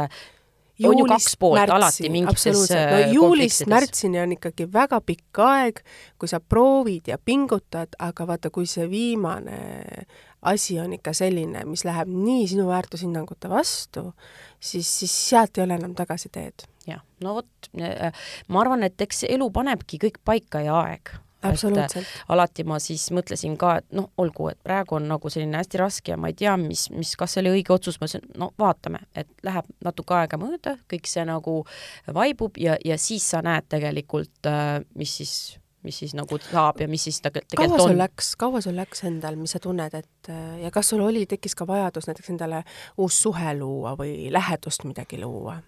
B: on ju kaks poolt märtsi, alati mingites
A: no juulist märtsini on ikkagi väga pikk aeg, kui sa proovid ja pingutad, aga vaata, kui see viimane asi on ikka selline, mis läheb nii sinu väärtushinnangute vastu, siis, siis sealt ei ole enam tagasiteed
B: jah, no vot, äh, ma arvan, et eks elu panebki kõik paika ja aeg.
A: Absoluutselt.
B: alati ma siis mõtlesin ka, et noh, olgu, et praegu on nagu selline hästi raske ja ma ei tea, mis, mis, kas see oli õige otsus, ma ütlesin, no vaatame, et läheb natuke aega mööda, kõik see nagu vaibub ja, ja siis sa näed tegelikult, äh, mis siis mis siis nagu saab ja mis siis tegelikult
A: kaua sul on? läks, kaua sul läks endal, mis sa tunned, et äh, ja kas sul oli, tekkis ka vajadus näiteks endale uus suhe luua või lähedust midagi luua?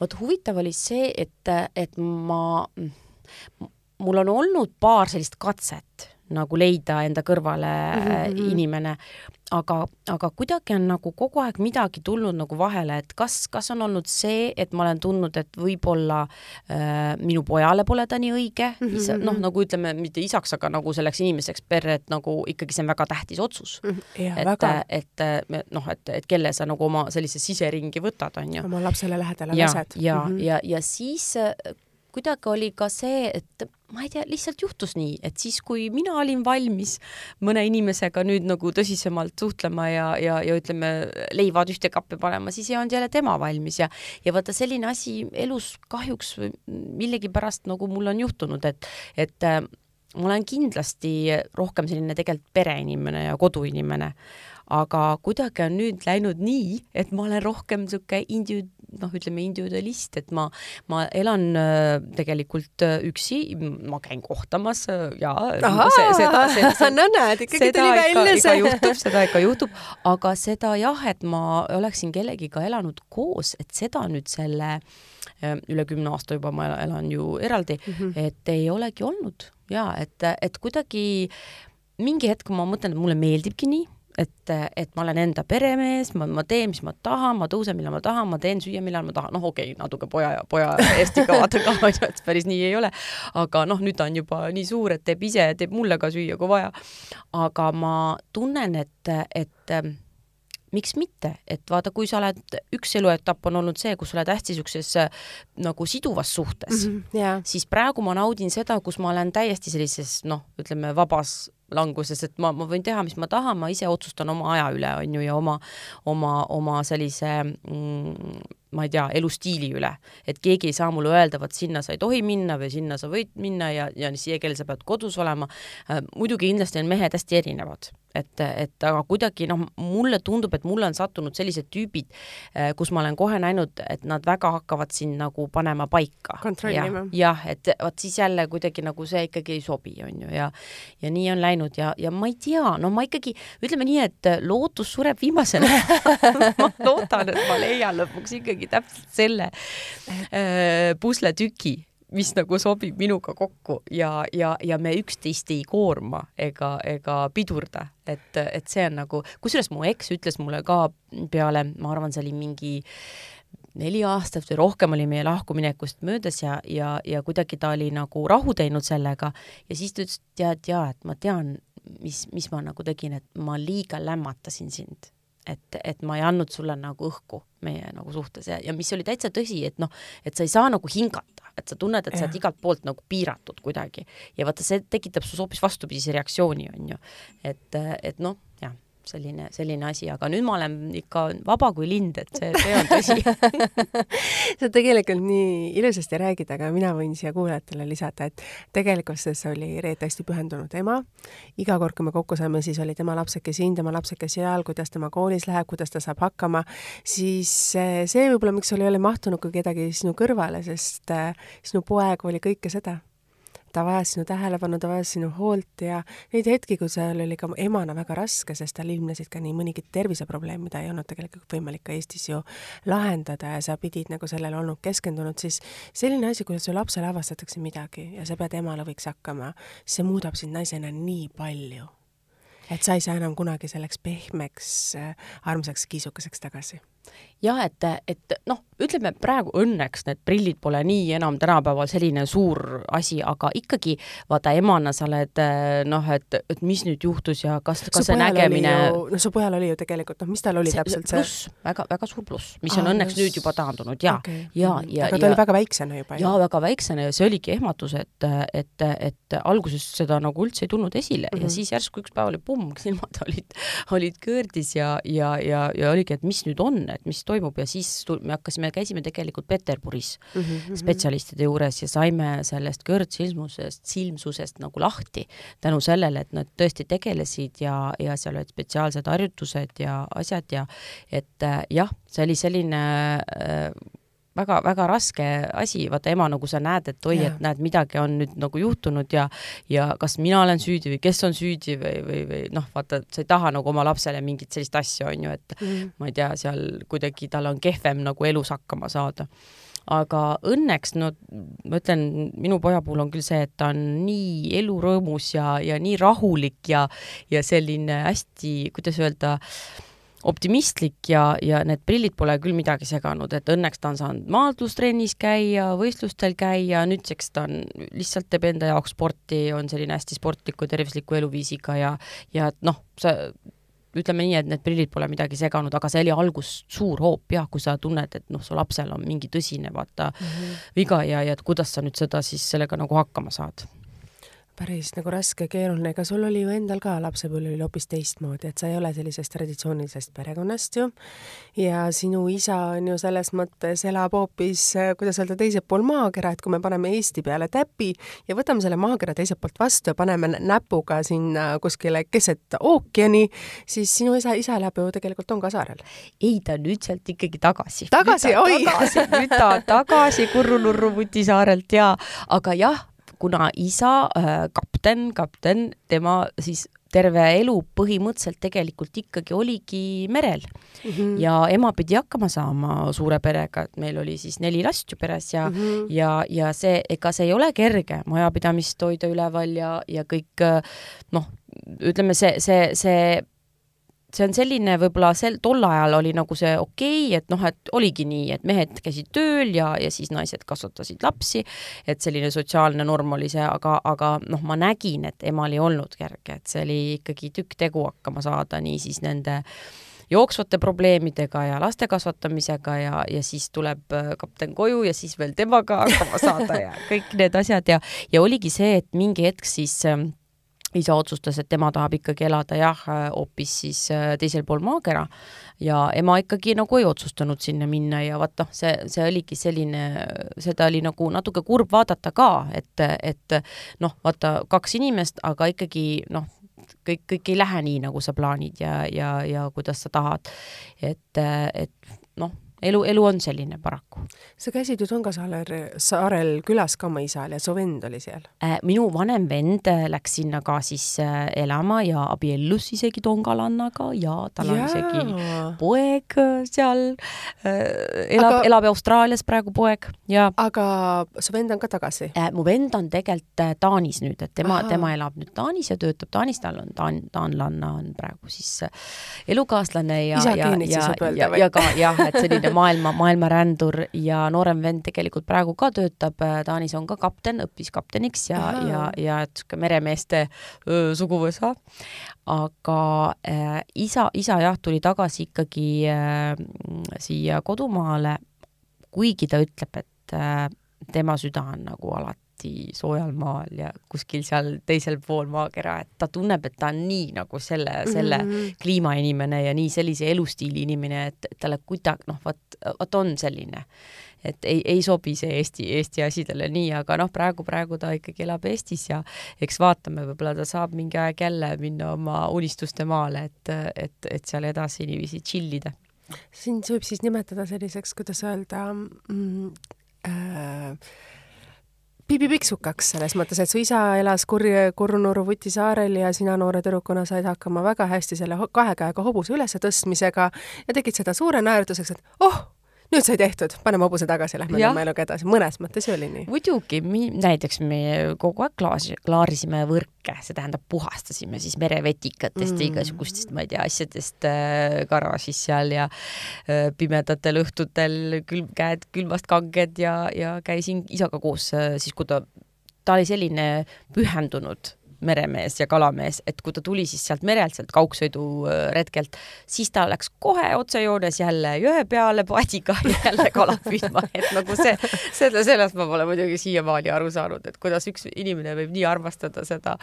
B: vot huvitav oli see, et, et ma, mul on olnud paar sellist katset nagu leida enda kõrvale mm -hmm. inimene, aga, aga kuidagi on nagu kogu aeg midagi tulnud nagu vahele, et kas, kas on olnud see, et ma olen tundnud, et võib-olla äh, minu pojale pole ta nii õige mm -hmm., noh, nagu ütleme, mitte isaks, aga nagu selleks inimeseks perre, et nagu ikkagi see on väga tähtis otsus mm.
A: -hmm.
B: et, et noh, et, et kelle sa nagu oma sellise siseringi võtad, on ju.
A: oma lapsele lähedale lased.
B: ja, ja mm, -hmm. ja, ja siis kuidagi oli ka see, et ma ei tea, lihtsalt juhtus nii, et siis, kui mina olin valmis mõne inimesega nüüd nagu tõsisemalt suhtlema ja, ja, ja ütleme, leivad ühte kappi panema, siis ei olnud jälle tema valmis ja, ja vaata, selline asi elus kahjuks millegipärast nagu mul on juhtunud, et, et äh, ma olen kindlasti rohkem selline tegelikult pereinimene ja koduinimene, aga kuidagi on nüüd läinud nii, et ma olen rohkem niisugune individu-, noh, ütleme individualist, et ma, ma elan äh, tegelikult äh, üksi, ma käin kohtamas äh, ja
A: seda, seda, no näed, ikkagi tuli välja
B: see. juhtub, seda ikka juhtub, aga seda jah, et ma oleksin kellegiga elanud koos, et seda nüüd selle üle kümne aasta juba ma elan ju eraldi mm, -hmm. et ei olegi olnud ja et, et kuidagi mingi hetk ma mõtlen, et mulle meeldibki nii et, et ma olen enda peremees, ma, ma teen, mis ma tahan, ma tõusen, millal ma tahan, ma teen süüa, millal ma tahan, noh, okei okay,, natuke poja ja poja eest ikka vaatan ka, onju, et päris nii ei ole. aga noh, nüüd ta on juba nii suur, et teeb ise, teeb mulle ka süüa, kui vaja. aga ma tunnen, et, et miks mitte, et vaata, kui sa oled, üks eluetapp on olnud see, kus sa oled hästi niisuguses nagu siduvas suhtes mm,
A: -hmm, yeah.
B: siis praegu ma naudin seda, kus ma olen täiesti sellises noh, ütleme vabas languses, et ma, ma võin teha, mis ma tahan, ma ise otsustan oma aja üle, on ju, ja oma, oma, oma sellise mm, ma ei tea, elustiili üle. et keegi ei saa mulle öelda, vot sinna sa ei tohi minna või sinna sa võid minna ja, ja siia kell sa pead kodus olema. Äh, muidugi kindlasti on mehed hästi erinevad et, et aga kuidagi noh, mulle tundub, et mulle on sattunud sellised tüübid, äh, kus ma olen kohe näinud, et nad väga hakkavad sind nagu panema paika.
A: kontrollima.
B: jah, et vot siis jälle kuidagi nagu see ikkagi ei sobi, on ju, ja ja nii on läinud ja, ja ma ei tea, no ma ikkagi, ütleme nii, et lootus sureb viimasena ma loodan, et ma leian lõpuks ikkagi täpselt selle äh, pusletüki mis nagu sobib minuga kokku ja, ja, ja me üksteist ei koorma ega, ega pidurda, et, et see on nagu, kusjuures mu eks ütles mulle ka peale, ma arvan, see oli mingi neli aastat või rohkem oli meie lahkuminekust möödas ja, ja, ja kuidagi ta oli nagu rahu teinud sellega ja siis ta ütles, tead jaa, et ma tean, mis, mis ma nagu tegin, et ma liiga lämmatasin sind et, et ma ei andnud sulle nagu õhku meie nagu suhtes ja, ja mis oli täitsa tõsi, et noh, et sa ei saa nagu hingata, et sa tunned, et sa oled igalt poolt nagu piiratud kuidagi ja vaata, see tekitab sus hoopis vastupidise reaktsiooni, on ju. et, et noh, selline, selline asi, aga nüüd ma olen ikka vaba kui lind, et see, see on tõsi.
A: Sa tegelikult nii ilusasti räägid, aga mina võin siia kuulajatele lisada, et tegelikkuses oli Reet hästi pühendunud ema. iga kord, kui me kokku saime, siis oli tema lapseke siin, tema lapseke seal, kuidas tema koolis läheb, kuidas ta saab hakkama, siis eh, see võib-olla, miks sul ei ole mahtunud ka kedagi sinu kõrvale, sest eh, sinu poeg oli kõike seda ta vajas sinu tähelepanu, ta vajas sinu hoolt ja neid hetki, kui seal oli ka emana väga raske, sest tal ilmnesid ka nii mõnigi terviseprobleem, mida ei olnud tegelikult võimalik ka Eestis ju lahendada ja sa pidid nagu sellele olnud keskendunud, siis selline asi, kuidas su lapsele avastatakse midagi ja sa pead ema lõviks hakkama, see muudab sind naisena nii palju. et sa ei saa enam kunagi selleks pehmeks, äh, armsaks kiisukeseks tagasi
B: jah, et, et noh, ütleme praegu õnneks need prillid pole nii enam tänapäeval selline suur asi, aga ikkagi vaata emana sa oled noh, et, et mis nüüd juhtus ja kas, kas see nägemine.
A: no su pojal oli ju tegelikult, noh, mis tal oli see, täpselt
B: see? pluss, väga, väga suur pluss, mis Aa, on õnneks just. nüüd juba taandunud ja okay., ja,
A: ja. aga ta ja, oli väga väiksena juba
B: ju. jaa, väga väiksena ja see oligi ehmatus, et, et, et alguses seda nagu üldse ei tulnud esile mm -hmm. ja mhm. siis järsku üks päev oli pumm, silmad olid, olid köördis ja, ja, ja, ja oligi, et mis nüüd on, et mis toimub ja siis me hakkasime, käisime tegelikult Peterburis mm -hmm. spetsialistide juures ja saime sellest kõrtsilmusest, silmsusest nagu lahti tänu sellele, et nad tõesti tegelesid ja, ja seal olid spetsiaalsed harjutused ja asjad ja et äh, jah, see oli selline äh, väga-väga raske asi, vaata ema nagu sa näed, et oi, et näed, midagi on nüüd nagu juhtunud ja ja kas mina olen süüdi või kes on süüdi või, või, või noh, vaata, sa ei taha nagu oma lapsele mingit sellist asja, on ju, et mm. ma ei tea, seal kuidagi tal on kehvem nagu elus hakkama saada. Aga õnneks no ma ütlen, minu poja puhul on küll see, et ta on nii elurõõmus ja, ja nii rahulik ja, ja selline hästi, kuidas öelda äh,, optimistlik ja, ja need prillid pole küll midagi seganud, et õnneks ta on saanud maadlustrennis käia, võistlustel käia, nüüdseks ta on, lihtsalt teeb enda jaoks sporti, on selline hästi sportliku, tervisliku eluviisiga ja, ja et noh, sa ütleme nii, et need prillid pole midagi seganud, aga see oli algus suur hoop jah, kui sa tunned, et noh, su lapsel on mingi tõsine vaata mm -hmm. viga ja, ja et kuidas sa nüüd seda siis sellega nagu hakkama saad
A: päris nagu raske, keeruline, ega sul oli ju endal ka lapsepõlv oli hoopis teistmoodi, et sa ei ole sellisest traditsioonilisest perekonnast ju. ja sinu isa on ju selles mõttes elab hoopis, kuidas öelda, teisel pool maakera, et kui me paneme Eesti peale täpi ja võtame selle maakera teiselt poolt vastu ja paneme näpuga sinna kuskile keset ookeani, siis sinu isa, isa elab ju tegelikult on ka saarel.
B: ei, ta on nüüd sealt ikkagi tagasi.
A: tagasi, oi!
B: nüüd ta on tagasi Kurru-Nurru Vutisaarelt ja, aga jah, kuna isa äh,, kapten, kapten, tema siis terve elu põhimõtteliselt tegelikult ikkagi oligi merel mm. -hmm. ja ema pidi hakkama saama suure perega, et meil oli siis neli last ju peres ja mm, -hmm. ja, ja see, ega see ei ole kerge majapidamist hoida üleval ja, ja kõik noh, ütleme see, see, see see on selline võib-olla sel, tol ajal oli nagu see okei okay,, et noh, et oligi nii, et mehed käisid tööl ja, ja siis naised kasvatasid lapsi, et selline sotsiaalne norm oli see, aga, aga noh, ma nägin, et emal ei olnud kerge, et see oli ikkagi tükk tegu hakkama saada niisiis nende jooksvate probleemidega ja laste kasvatamisega ja, ja siis tuleb äh, kapten koju ja siis veel temaga hakkama saada ja kõik need asjad ja, ja oligi see, et mingi hetk siis äh, isa otsustas, et tema tahab ikkagi elada jah, hoopis siis äh, teisel pool maakera ja ema ikkagi nagu ei otsustanud sinna minna ja vaat noh, see, see oligi selline, seda oli nagu natuke kurb vaadata ka, et, et noh, vaata kaks inimest, aga ikkagi noh, kõik, kõik ei lähe nii, nagu sa plaanid ja, ja, ja kuidas sa tahad. et, et noh elu, elu on selline paraku.
A: sa käisid ju Tongasaarel, saarel külas ka oma isal ja su vend oli seal
B: äh,? minu vanem vend äh, läks sinna ka siis äh, elama ja abiellus isegi tongalannaga ja tal on isegi poeg seal elab aga..., elab Austraalias praegu poeg ja.
A: aga su vend on ka tagasi
B: mu vend on tegelikult Taanis nüüd, et tema, tema elab nüüd Taanis ja töötab Taanis, tal on taan-, taanlanna on praegu siis elukaaslane ja,
A: ja, ja, ja,
B: ja, ja ka jah, et selline maailma, maailmarändur ja noorem vend tegelikult praegu ka töötab, äh, Taanis on ka kapten, õppis kapteniks ja, ja, ja et niisugune meremeeste öö, suguvõsa. aga äh, isa, isa jah, tuli tagasi ikkagi äh, siia kodumaale, kuigi ta ütleb, et äh, tema süda on nagu alati alati soojal maal ja kuskil seal teisel pool maakera, et ta tunneb, et ta on nii nagu selle, selle mm -hmm. kliimainimene ja nii sellise elustiili inimene, et talle kuidagi noh, vot, vot on selline et ei, ei sobi see Eesti, Eesti asi talle nii, aga noh, praegu, praegu ta ikkagi elab Eestis ja eks vaatame, võib-olla ta saab mingi aeg jälle minna oma unistuste maale, et, et, et seal edasi niiviisi chill ida.
A: sind võib siis nimetada selliseks, kuidas öelda mm,, äh, piibipiksukaks selles mõttes, et su isa elas Kurje, Kurnuru Vuti saarel ja sina noore tüdrukuna said hakkama väga hästi selle kahe käega hobuse ületõstmisega ja tegid seda suure naerutuseks, et oh, nüüd sai tehtud, paneme hobuse tagasi, lähme oma eluga edasi, mõnes mõttes ju oli nii.
B: muidugi, näiteks me kogu aeg klaasi, klaarisime võrke, see tähendab puhastasime siis merevetikatest mm. ja igasugustest, ma ei tea, asjadest äh, garaažis seal ja äh, pimedatel õhtutel külm, käed külmast kanged ja, ja käisin isaga koos äh, siis, kui ta, ta oli selline pühendunud meremees ja kalamees, et kui ta tuli siis sealt merelt, sealt kaugsõiduretkelt, siis ta läks kohe otsejoones jälle jõe peale paadiga jälle kala püüdma, et nagu see, selle, sellest ma pole muidugi siiamaani aru saanud, et kuidas üks inimene võib nii armastada seda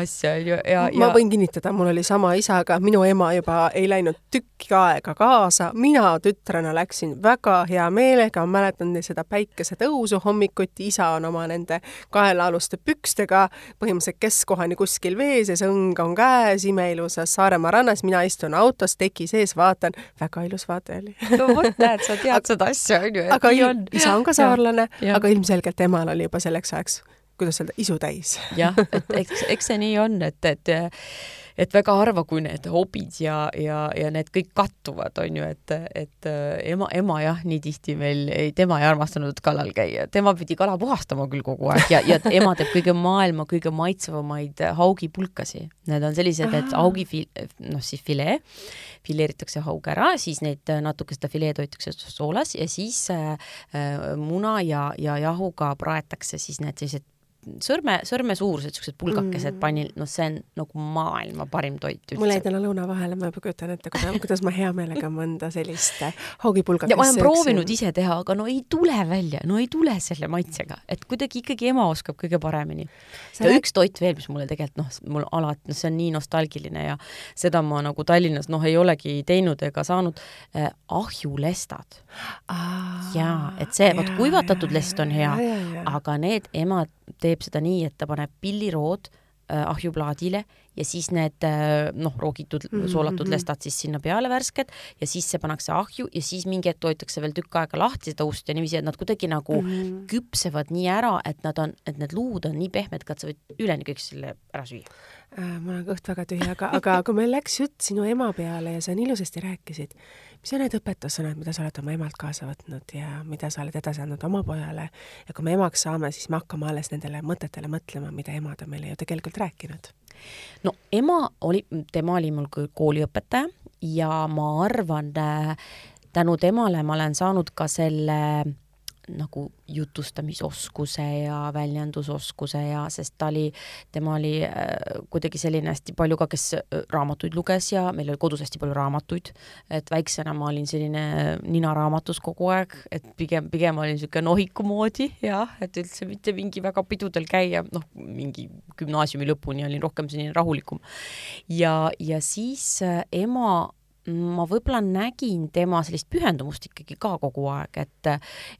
B: asja, on ju, ja, ja
A: ma võin kinnitada, mul oli sama isaga, minu ema juba ei läinud tükki aega kaasa, mina tütrena läksin väga hea meelega, mäletan seda päikesetõusu hommikuti, isa on oma nende kaelaaluste pükstega põhimõtteliselt kes keskkohani kuskil vees ja see õng on käes imeilusas Saaremaa rannas, mina istun autos teki sees, vaatan, väga ilus vaade oli.
B: no vot, näed, sa tead seda asja, on ju,
A: et aga nii on. isa on ka saarlane, aga ilmselgelt temal oli juba selleks ajaks kuidas öelda, isu täis.
B: jah, et eks, eks see nii on, et, et et väga harva, kui need hobid ja, ja, ja need kõik kattuvad, on ju, et, et äh, ema, ema jah, nii tihti meil, ei, tema ei armastanud kalal käia, tema pidi kala puhastama küll kogu aeg ja, ja ema teeb kõige maailma kõige maitsvamaid haugipulkasi. Need on sellised, et haugi, noh siis filee, fileeritakse haug ära, siis neid natuke seda fileed hoitakse soolas ja siis äh, äh, muna ja, ja jahuga praetakse siis need sellised sõrme, sõrmesuurused siuksed pulgakesed mm. pannil, noh, see on nagu maailma parim toit üldse.
A: mul jäi täna lõuna vahele, ma juba kujutan ette, kuidas, ma hea meelega mõnda sellist haugipulgakest
B: ma olen proovinud ise teha, aga no ei tule välja, no ei tule selle maitsega, et kuidagi ikkagi ema oskab kõige paremini. ja rääk... üks toit veel, mis mulle tegelikult noh, mul alati, noh, see on nii nostalgiline ja seda ma nagu Tallinnas noh, ei olegi teinud ega saanud äh,, ahjulestad. jaa, et see, vot kuivatatud lest on hea, aga need emad teeb seda nii, et ta paneb pillirood äh, ahjuplaadile ja siis need äh, noh, roogitud mm, -hmm. soolatud mhm. lestad siis sinna peale värsked ja siis see pannakse ahju ja siis mingi hetk hoitakse veel tükk aega lahti seda ust ja niiviisi, et nad kuidagi nagu mm -hmm. küpsevad nii ära, et nad on, et need luud on nii pehmed, et sa võid üleni kõik selle ära süüa
A: äh,. mul on kõht väga tühi, aga, aga kui meil läks jutt sinu ema peale ja sa nii ilusasti rääkisid, mis on need õpetussõnad, mida sa oled oma emalt kaasa võtnud ja mida sa oled edasi andnud oma pojale ja kui me emaks saame, siis me hakkame alles nendele mõtetele mõtlema, mida emad on meile ju tegelikult rääkinud.
B: No ema oli, tema oli mul kooliõpetaja ja ma arvan, äh, tänu temale ma olen saanud ka selle nagu jutustamisoskuse ja väljendusoskuse ja sest ta oli, tema oli äh, kuidagi selline hästi palju ka, kes äh, raamatuid luges ja meil oli kodus hästi palju raamatuid, et väiksena ma olin selline nina raamatus kogu aeg, et pigem, pigem olin niisugune nohiku moodi jah, et üldse mitte mingi väga pidudel käia, noh, mingi gümnaasiumi lõpuni olin rohkem selline rahulikum. ja, ja siis äh, ema ma võib-olla nägin tema sellist pühendumust ikkagi ka kogu aeg, et,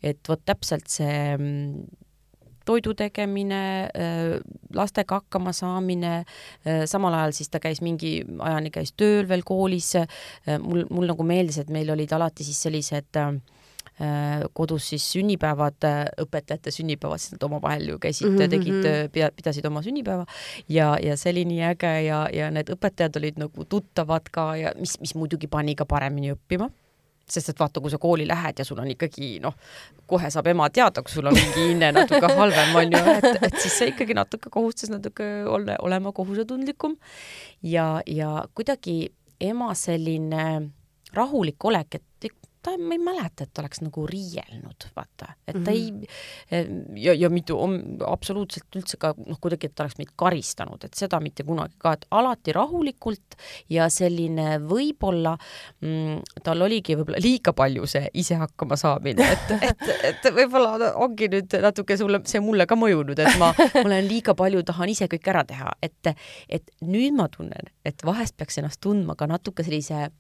B: et vot täpselt see toidu tegemine, lastega hakkama saamine, samal ajal siis ta käis mingi ajani, käis tööl veel koolis, mul, mul nagu meeldis, et meil olid alati siis sellised äh, Äh, kodus siis sünnipäevad, äh, õpetajate sünnipäevad, siis nad omavahel ju käisid mm, -hmm. tegid, äh, pidasid oma sünnipäeva. Ja, ja see oli nii äge ja, ja need õpetajad olid nagu tuttavad ka ja mis, mis muidugi pani ka paremini õppima. Sest et vaata, kui sa kooli lähed ja sul on ikkagi noh, kohe saab ema teada, kui sul on mingi hinne natuke halvem, on ju, et, et siis sa ikkagi natuke kohustus natuke ole, olema kohusetundlikum. Ja, ja kuidagi ema selline rahulik olek, et ta, ma ei mäleta, et oleks nagu riielnud, vaata, et ta mm -hmm. ei mhm. ja, ja mitte absoluutselt üldse ka noh, kuidagi, et ta oleks meid karistanud, et seda mitte kunagi ka, et alati rahulikult ja selline võib-olla mm, tal oligi võib-olla liiga palju see ise hakkama saamine, et, et, et võib-olla ongi nüüd natuke sulle, see mulle ka mõjunud, et ma, ma olen liiga palju, tahan ise kõik ära teha, et, et nüüd ma tunnen, et vahest peaks ennast tundma ka natuke sellise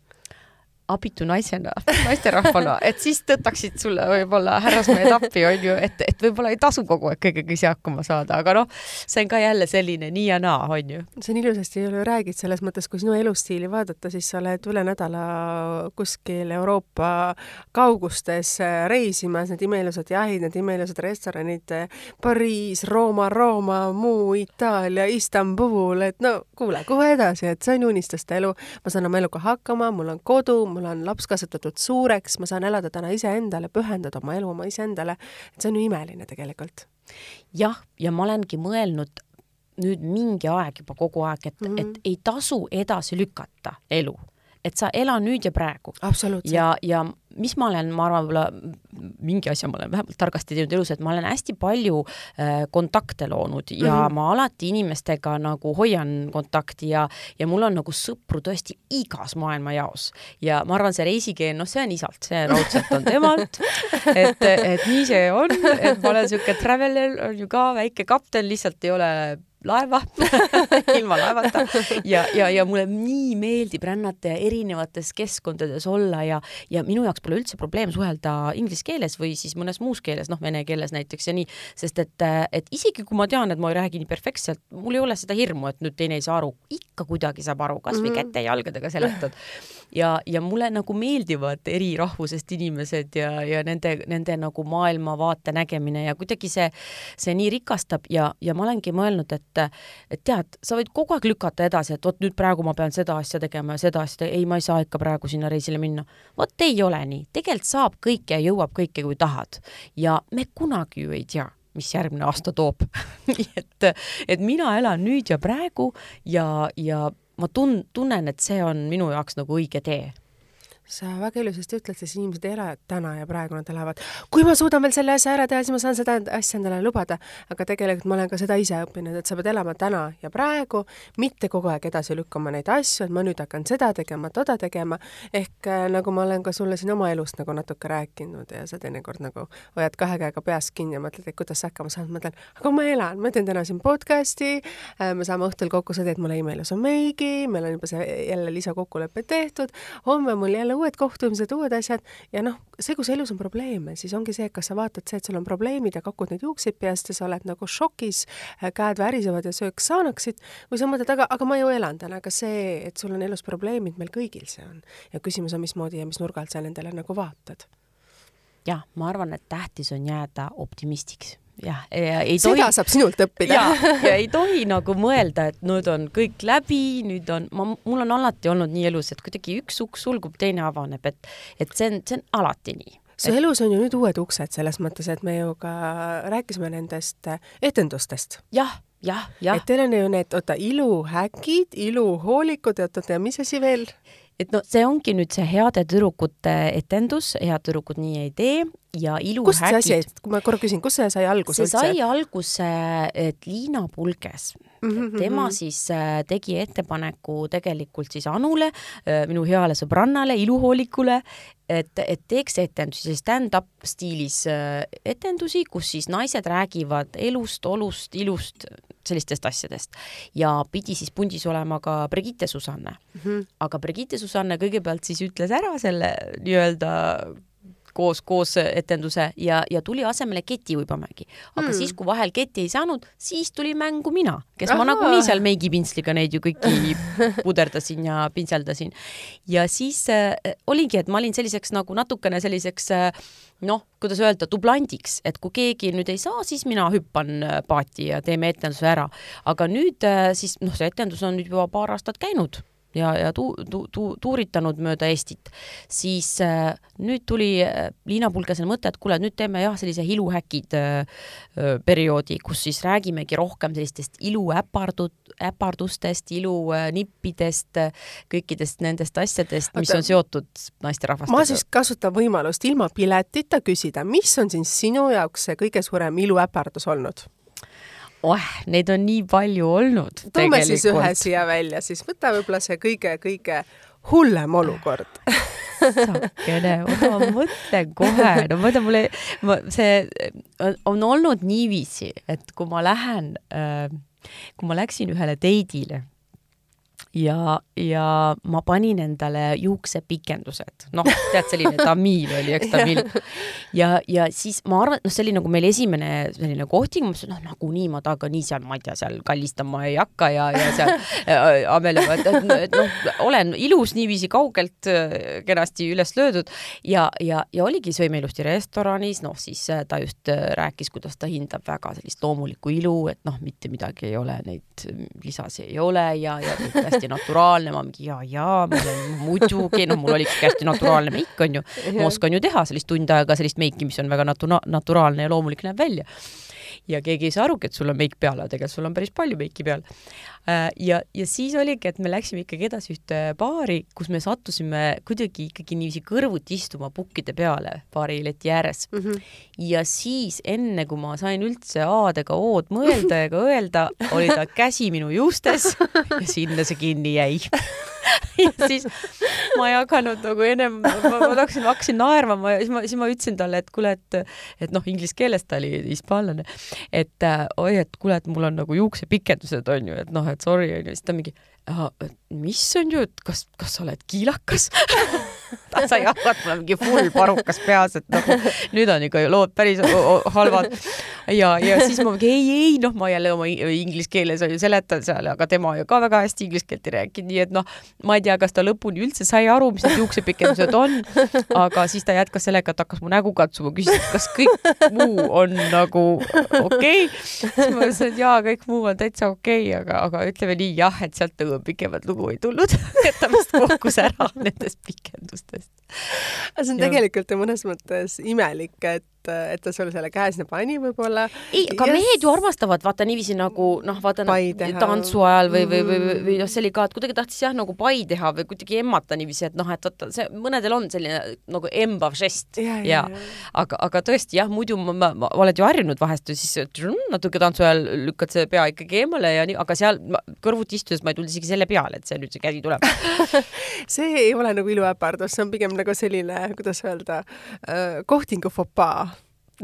B: abitu naisena, naisterahvana, et siis tõttaksid sulle võib-olla härrasmehed appi, on ju, et, et võib-olla ei tasu kogu aeg kõigega ise hakkama saada, aga noh, see on ka jälle selline nii ja naa, on ju.
A: see on ilusasti ju räägid selles mõttes, kui sinu elustiili vaadata, siis sa oled üle nädala kuskil Euroopa kaugustes reisimas, need imeilusad jahid, need imeilusad restoranid, Pariis, Rooma, Rooma, muu Itaalia, Istanbul, et no kuule, kuhu edasi, et see on unistuste elu, ma saan oma eluga hakkama, mul on kodu, mul on laps kasvatatud suureks, ma saan elada täna iseendale, pühendada oma elu oma iseendale, et see on ju imeline tegelikult.
B: jah, ja ma olengi mõelnud nüüd mingi aeg juba kogu aeg, et mm, -hmm. et ei tasu edasi lükata elu et sa ela nüüd ja praegu. ja, ja mis ma olen, ma arvan, võib-olla mingi asja ma olen vähemalt targasti teinud elus, et ma olen hästi palju äh, kontakte loonud ja mm -hmm. ma alati inimestega nagu hoian kontakti ja, ja mul on nagu sõpru tõesti igas maailmajaos. ja ma arvan, see reisikeel, noh, see on isalt, see raudselt on temalt, et, et nii see on, et ma olen niisugune traveler, on ju ka väike kapten, lihtsalt ei ole laeva ilma laevata ja, ja, ja mulle nii meeldib rännata ja erinevates keskkondades olla ja, ja minu jaoks pole üldse probleem suhelda inglise keeles või siis mõnes muus keeles, noh, vene keeles näiteks ja nii, sest et, et isegi kui ma tean, et ma ei räägi nii perfektselt, mul ei ole seda hirmu, et nüüd teine ei saa aru, ikka kuidagi saab aru, kasvõi mm -hmm. käte-jalgadega seletad. ja, ja mulle nagu meeldivad eri rahvusest inimesed ja, ja nende, nende nagu maailmavaate nägemine ja kuidagi see, see nii rikastab ja, ja ma olengi mõelnud, et et et tead, sa võid kogu aeg lükata edasi, et vot nüüd praegu ma pean seda asja tegema ja seda asja, ei, ma ei saa ikka praegu sinna reisile minna. vot ei ole nii, tegelikult saab kõike ja jõuab kõike, kui tahad. ja me kunagi ju ei tea mis järgmine aasta toob nii et, et mina elan nüüd ja praegu ja, ja ma tun-, tunnen, et see on minu jaoks nagu õige tee
A: sa väga ilusasti ütled, siis inimesed ei ela täna ja praegu, nad elavad, kui ma suudan veel selle asja ära teha, siis ma saan seda asja endale lubada. aga tegelikult ma olen ka seda ise õppinud, et sa pead elama täna ja praegu, mitte kogu aeg edasi lükkama neid asju, et ma nüüd hakkan seda tegema, toda tegema, ehk äh, nagu ma olen ka sulle siin oma elust nagu natuke rääkinud ja sa teinekord nagu hoiad kahe käega peast kinni ja mõtled, et kuidas sa hakkama saad, mõtlen, aga ma elan, ma teen täna siin podcast'i äh,, me saame õhtul kokku, sa teed mulle imelisa meigi, meil on juba see jälle lisakokkulepe tehtud, homme mul jälle uued kohtumised, uued asjad ja noh, see, kui su elus on probleeme, siis ongi see, et kas sa vaatad see, et sul on probleemid ja kakud neid juukseid peast ja sa oled nagu šokis, käed värisevad ja söök saanaksid, või sa mõtled, aga, aga ma ju elan täna, aga see, et sul on elus probleemid, meil kõigil see on. ja küsimus on, mismoodi ja mis nurga alt sa nendele nagu vaatad.
B: jah, ma arvan, et tähtis on jääda optimistiks jah, ja
A: ei tohi. seda saab sinult õppida.
B: ja, ei tohi nagu mõelda, et nüüd on kõik läbi, nüüd on, ma, mul on alati olnud nii elus, et kuidagi üks uks sulgub, teine avaneb, et, et see on, see on alati nii
A: su et... elus on ju nüüd uued uksed selles mõttes, et me ju ka rääkisime nendest etendustest
B: ja,. jah, jah, jah.
A: et teil on ju need, oota, iluhäkid, iluhoolikud, oot-oot, ja mis asi veel?
B: et no see ongi nüüd see heade tüdrukute etendus, Head tüdrukud nii ei tee ja iluhäkid.
A: kust see asi, kui ma korra küsin, kust see sai alguse
B: see sai alguse, Liina Pulges mm, -hmm. tema mhm. siis äh, tegi ettepaneku tegelikult siis Anule, äh, minu heale sõbrannale, iluhoolikule, et, et teeks etendusi, stand-up stiilis äh, etendusi, kus siis naised räägivad elust, olust, ilust, sellistest asjadest. ja pidi siis pundis olema ka Brigitte Susanne mm. -hmm. aga Brigitte Susanne kõigepealt siis ütles ära selle nii-öelda koos, koos etenduse ja, ja tuli asemele Keti Uibamägi. aga hmm. siis, kui vahel Keti ei saanud, siis tuli mängu mina, kes Aha. ma nagunii seal meigipintsliga neid ju kõiki puderdasin ja pintseldasin. ja siis äh, oligi, et ma olin selliseks nagu natukene selliseks äh, noh, kuidas öelda, dublandiks, et kui keegi nüüd ei saa, siis mina hüppan äh, paati ja teeme etenduse ära. aga nüüd äh, siis noh, see etendus on nüüd juba paar aastat käinud ja, ja tu-, tu-, tu-, tuuritanud mööda Eestit, siis äh, nüüd tuli äh, Liina Pulgasel mõte, et kuule, nüüd teeme jah, sellise iluhäkid äh, perioodi, kus siis räägimegi rohkem sellistest iluäpardu-, äpardustest, ilunippidest äh,, kõikidest nendest asjadest, mis on seotud naisterahvastega.
A: ma siis kasutan võimalust ilma piletita küsida, mis on siis sinu jaoks see kõige suurem iluäpardus olnud?
B: Oh, neid on nii palju olnud.
A: toome siis ühe siia välja, siis võta võib-olla see kõige-kõige hullem olukord
B: sakene, ma mõtlen kohe, no ma mõtlen, mulle, ma, see on, olnud niiviisi, et kui ma lähen äh,, kui ma läksin ühele date'ile ja, ja ma panin endale juuksepikendused, noh, tead, selline tamiil oli, eks tamiil. ja, ja siis ma arvan, et noh, see oli nagu meil esimene selline kohting, ma mõtlesin, noh, nagunii ma taga nii seal, ma ei tea, seal kallistama ei hakka ja, ja seal äh, Amelia, et, et, et noh, olen ilus niiviisi kaugelt äh, kenasti üles löödud. Ja, ja, ja oligi, sõime ilusti restoranis, noh, siis äh, ta just rääkis, kuidas ta hindab väga sellist loomulikku ilu, et noh, mitte midagi ei ole, neid lisasi ei ole ja, ja hästi hästi naturaalne, ma mingi ja, ja, muidugi, noh, mul oli ikkagi hästi naturaalne meik, on ju. ma oskan ju teha sellist tund aega sellist meiki, mis on väga natu-, naturaalne ja loomulik näeb välja ja keegi ei saa arugi, et sul on meik peal, aga tegelikult sul on päris palju meiki peal. Äh, ja, ja siis oligi, et me läksime ikkagi edasi ühte baari, kus me sattusime kuidagi ikkagi niiviisi kõrvuti istuma pukkide peale baarileti ääres mm. -hmm. ja siis enne, kui ma sain üldse A-dega O-d mõelda ega öelda, oli ta käsi minu juustes ja sinna see kinni jäi ja siis ma ei hakanud nagu ennem, ma, ma hakkasin, hakkasin naerma, ma, siis ma, siis ma ütlesin talle, et kuule, et, et noh, inglise keeles ta oli hispaanlane, et äh, oi, et kuule, et mul on nagu juuksepikendused on ju, et noh, et sorry on ju, siis ta mingi, mis on ju, et kas, kas sa oled kiilakas ta sai aru, et mul on mingi full parukas peas, et nagu nüüd on ikka lood päris halvad. ja, ja siis ma mingi ei, ei, noh, ma jälle oma inglise keeles seletan seal, aga tema ju ka väga hästi inglise keelt ei rääkinud, nii et noh, ma ei tea, kas ta lõpuni üldse sai aru, mis need juuksepikendused on, aga siis ta jätkas sellega, et hakkas mu nägu katsuma, küsis, et kas kõik muu on nagu okei okay.. siis ma ütlesin, et jaa, kõik muu on täitsa okei okay,, aga, aga ütleme nii jah, et sealt nagu pikemat lugu ei tulnud et ta vist kukkus ära nendest pikendustest.
A: see on ja. tegelikult ju mõnes mõttes imelik, et et, et ta sulle selle käe sinna pani võib-olla.
B: ei, aga yes. mehed ju armastavad vaata niiviisi nagu noh, vaata tantsu ajal või, või, või, või, või noh, see oli ka, et kuidagi tahtis jah, nagu pai teha või kuidagi emmata niiviisi, et noh, et vaata see mõnedel on selline nagu embav žest ja, ja, ja. aga, aga tõesti jah, muidu ma, ma, ma oled ju harjunud vahest ju siis natuke tantsu ajal lükkad see pea ikkagi eemale ja nii, aga seal kõrvuti istudes ma ei tulnud isegi selle peale, et see nüüd see käsi tuleb
A: see ei ole nagu iluäpardus, see on pigem nagu selline, kuidas öelda, äh, kohtingu fopaa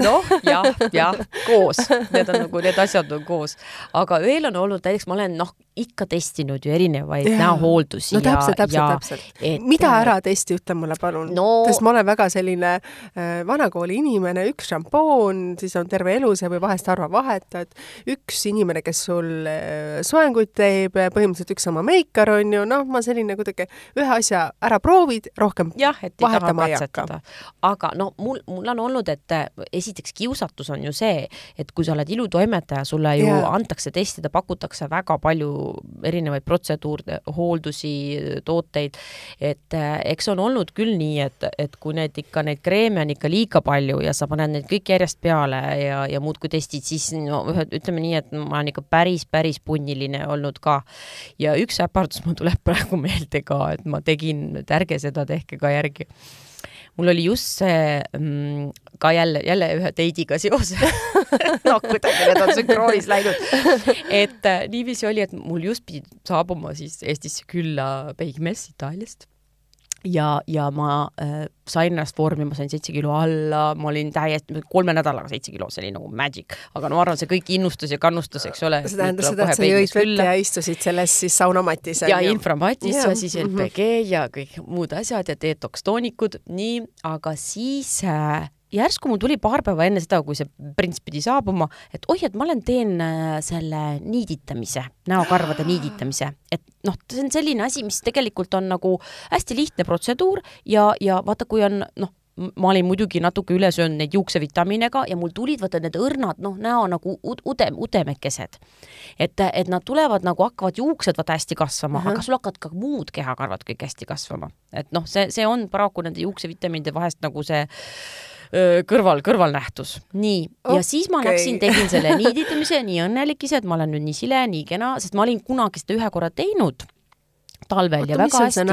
B: noh, jah, jah, koos, need on nagu, need asjad on koos. aga veel on olnud näiteks, ma olen noh, ikka testinud ju erinevaid näohooldusi.
A: no täpselt, täpselt, täpselt. mida ära testi, ütle mulle palun no,. sest ma olen väga selline äh, vanakooli inimene, üks šampoon, siis on terve elu see või vahest harva vahetad. üks inimene, kes sul äh, soenguid teeb, põhimõtteliselt üks sama meikar on ju, noh, ma selline kuidagi ühe asja ära proovid, rohkem
B: jah, et ei taha katsetada. aga no mul, mul on olnud, et äh, esiteks kiusatus on ju see, et kui sa oled ilutoimetaja, sulle ju ja. antakse testida, pakutakse väga palju erinevaid protseduure, hooldusi, tooteid, et äh, eks on olnud küll nii, et, et kui need ikka, neid kreeme on ikka liiga palju ja sa paned neid kõik järjest peale ja, ja muudkui testid, siis no ütleme nii, et ma olen ikka päris, päris punniline olnud ka. ja üks äpardus mul tuleb praegu meelde ka, et ma tegin, et ärge seda tehke ka järgi mul oli just see mm, ka jälle, jälle ühe date'iga seoses noh, kuidagi need on sünkroonis läinud. et äh, niiviisi oli, et mul just pidi saabuma siis Eestisse külla Peigmees Itaaliast ja, ja ma äh, sain ennast vormi, ma sain seitse kilo alla, ma olin täiesti, kolme nädalaga seitse kilo, see oli nagu magic. aga no ma arvan, see kõik innustus ja kannustus, eks ole.
A: see tähendas seda, et sa jõid vett ja istusid selles siis saunamatis.
B: ja inframatis ja siis LPG -hmm. ja kõik muud asjad ja detox toonikud, nii, aga siis äh, järsku mul tuli paar päeva enne seda, kui see prints pidi saabuma, et oi, et ma olen, teen äh, selle niiditamise, näokarvade niiditamise, et noh, see on selline asi, mis tegelikult on nagu hästi lihtne protseduur ja, ja vaata, kui on noh, ma olin muidugi natuke üle söönud neid juuksevitamiinega ja mul tulid vaata need õrnad noh, näo nagu udem, udemekesed. et, et nad tulevad nagu hakkavad juuksed vaata hästi kasvama uh, -huh. aga sul hakkavad ka muud kehakarvad kõik hästi kasvama. et noh, see, see on paraku nende juuksevitamiinide vahest nagu see kõrval, kõrvalnähtus. nii okay., ja siis ma läksin, tegin selle niiditamise, nii õnnelik ise, et ma olen nüüd nii sile, nii kena, sest ma olin kunagi seda ühe korra teinud talvel Oota, ja väga hästi.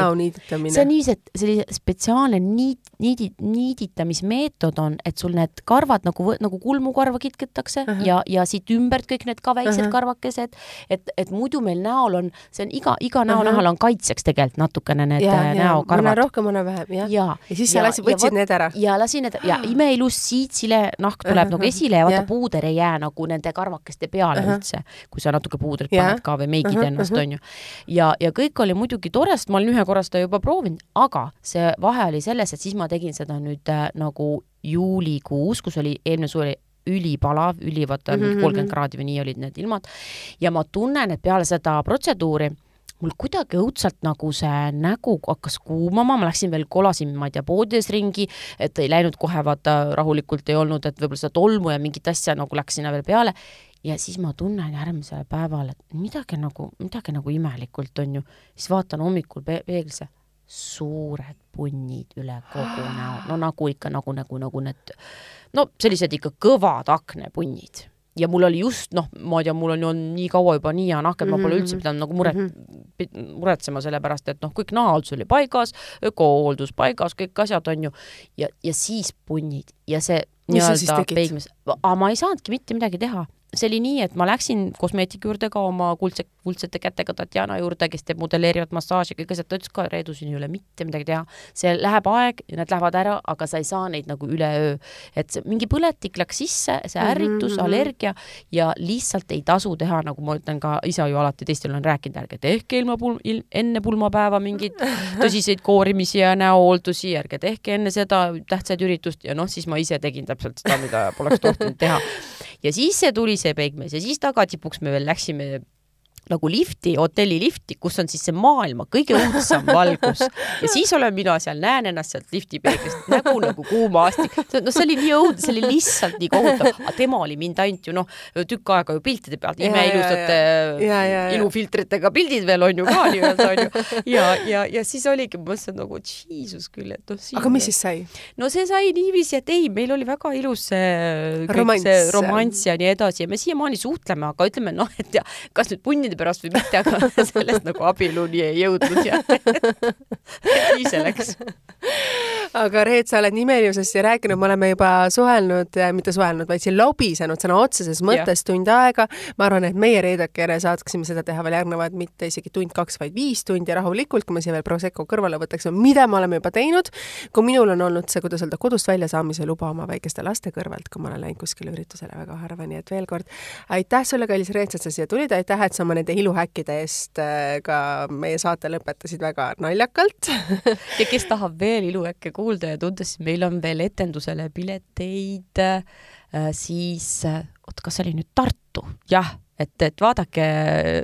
B: see on niiviisi, et selline spetsiaalne niit, niidi, niiditamismeetod on, et sul need karvad nagu, nagu kulmukarva kitketakse uh -huh. ja, ja siit ümbert kõik need ka väiksed uh -huh. karvakesed, et, et muidu meil näol on, see on iga, iga näonahal uh -huh. on kaitseks tegelikult natukene need ja, äh, näokarvad.
A: mõne rohkem, mõne vähem, jah.
B: ja,
A: ja siis sa lasid, võtsid need ära?
B: ja lasin need ja imeilus siitsile nahk tuleb uh -huh. nagu esile ja vaata yeah. puuder ei jää nagu nende karvakeste peale uh -huh. üldse, kui sa natuke puudrit yeah. paned ka või meigid uh -huh. ennast, onju. ja, ja kõik oli muidugi tore, sest ma olin ühe korra seda juba proovinud, aga see vahe oli selles, et siis ma tegin seda nüüd äh, nagu juulikuus, kus oli eelmine suvi oli ülipalav, üli vaata mingi mhm, kolmkümmend mhm. kraadi või nii olid need ilmad. ja ma tunnen, et peale seda protseduuri mul kuidagi õudselt nagu see nägu hakkas kuumama, ma läksin veel, kolasin, ma ei tea, poodides ringi, et ei läinud kohe vaata rahulikult ei olnud, et võib-olla seda tolmu ja mingit asja nagu läks sinna veel peale ja siis ma tunnen järgmisel päeval, et midagi nagu, midagi nagu imelikult on ju, siis vaatan hommikul pe peeglisse, suured punnid üle kogu näo, no nagu ikka nagu, nagu, nagu need, no sellised ikka kõvad aknepunnid. Ja mul oli just noh, ma ei tea, mul on ju nii kaua juba nii hea nahk, et ma pole üldse mhm. pidanud nagu muret mm, -hmm. muretsema selle pärast, et noh, kõik nahahaldus oli paigas, ökohooldus paigas, kõik asjad on ju, ja, ja siis punnid ja see nii-öelda peigmees, aga ma ei saanudki mitte midagi teha see oli nii, et ma läksin kosmeetiku juurde ka oma kuldse, kuldsete kätega Tatjana juurde, kes teeb modelleerivat massaaži, kõik asjad, ta ütles ka, Reedu, siin ei ole mitte midagi teha. see läheb aeg ja need lähevad ära, aga sa ei saa neid nagu üleöö. et mingi põletik läks sisse, see mhm, ärritus mm, -hmm. allergia ja lihtsalt ei tasu teha, nagu ma ütlen ka ise ju alati teistele olen rääkinud, ärge tehke ilma pul-, il, enne pulmapäeva mingeid tõsiseid koorimisi ja näohooldusi, ärge tehke enne seda tähtsaid üritust ja noh, siis ma ise tegin täpselt seda, mida poleks tohtinud teha. ja siis see tuli see peigmees ja siis tagatipuks me veel läksime nagu lifti, hotelli lifti, kus on siis see maailma kõige õudsem valgus ja siis olen mina seal, näen ennast sealt lifti peeglist, nägu nagu kuumaastik. no see oli nii õudne, see oli lihtsalt nii kohutav, aga tema oli mind ainult ju noh, tükk aega ju piltide pealt, imeilusate ilufiltritega pildid veel on ju ka nii-öelda on ju. ja, ja, ja siis oligi, ma mõtlesin nagu jesus küll, et noh.
A: aga mis siis sai?
B: no see sai niiviisi, et ei, meil oli väga ilus see,
A: romanss. see
B: romanss ja nii edasi ja me siiamaani suhtleme, aga ütleme noh, et ja kas nüüd punnid tunde pärast või mitte, aga sellest nagu abieluni ei jõudnud ja nii see läks.
A: aga Reet, sa oled nimelisusest rääkinud, me oleme juba suhelnud, mitte suhelnud, vaid siin lobisenud sõna otseses mõttes ja. tund aega. ma arvan, et meie Reedakene saaksime seda teha veel järgnevad mitte isegi tund-kaks, vaid viis tundi rahulikult, kui me siia veel Prosecco kõrvale võtaksime, mida me oleme juba teinud. kui minul on olnud see, kuidas öelda, kodust väljasaamise luba oma väikeste laste kõrvalt, kui ma olen läinud kuskile üritusele väga harva, nii et veel kord aitäh sulle, kallis Reet, et sa siia tulid, aitäh, et sa oma nende iluhäkkide eest äh, ka meie saate lõpetasid väga naljakalt
B: ja kes tahab veel iluhäkke kuulda ja tunda, siis meil on veel etendusele pileteid, äh, siis äh, oot, kas see oli nüüd Tartu? jah et, et vaadake,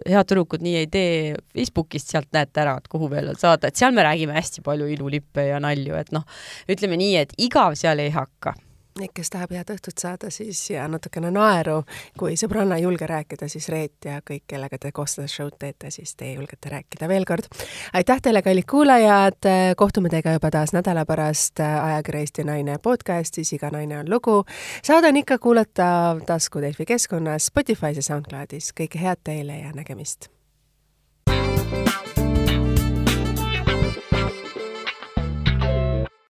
B: head tüdrukud nii ei tee Facebookist, sealt näete ära, et kuhu veel saada, et seal me räägime hästi palju ilulippe ja nalju, et noh, ütleme nii, et igav seal ei hakka
A: Neid, kes tahab head õhtut saada, siis ja natukene naeru, kui sõbranna ei julge rääkida, siis Reet ja kõik, kellega te koos seda show'd teete, siis te julgete rääkida. veel kord aitäh teile, kallid kuulajad, kohtume teiega juba taas nädala pärast ajakirja Eesti Naine podcastis Iga naine on lugu. saade on ikka kuulatav tasku Delfi keskkonnas, Spotify's ja SoundCloudis. kõike head teile ja nägemist! thank you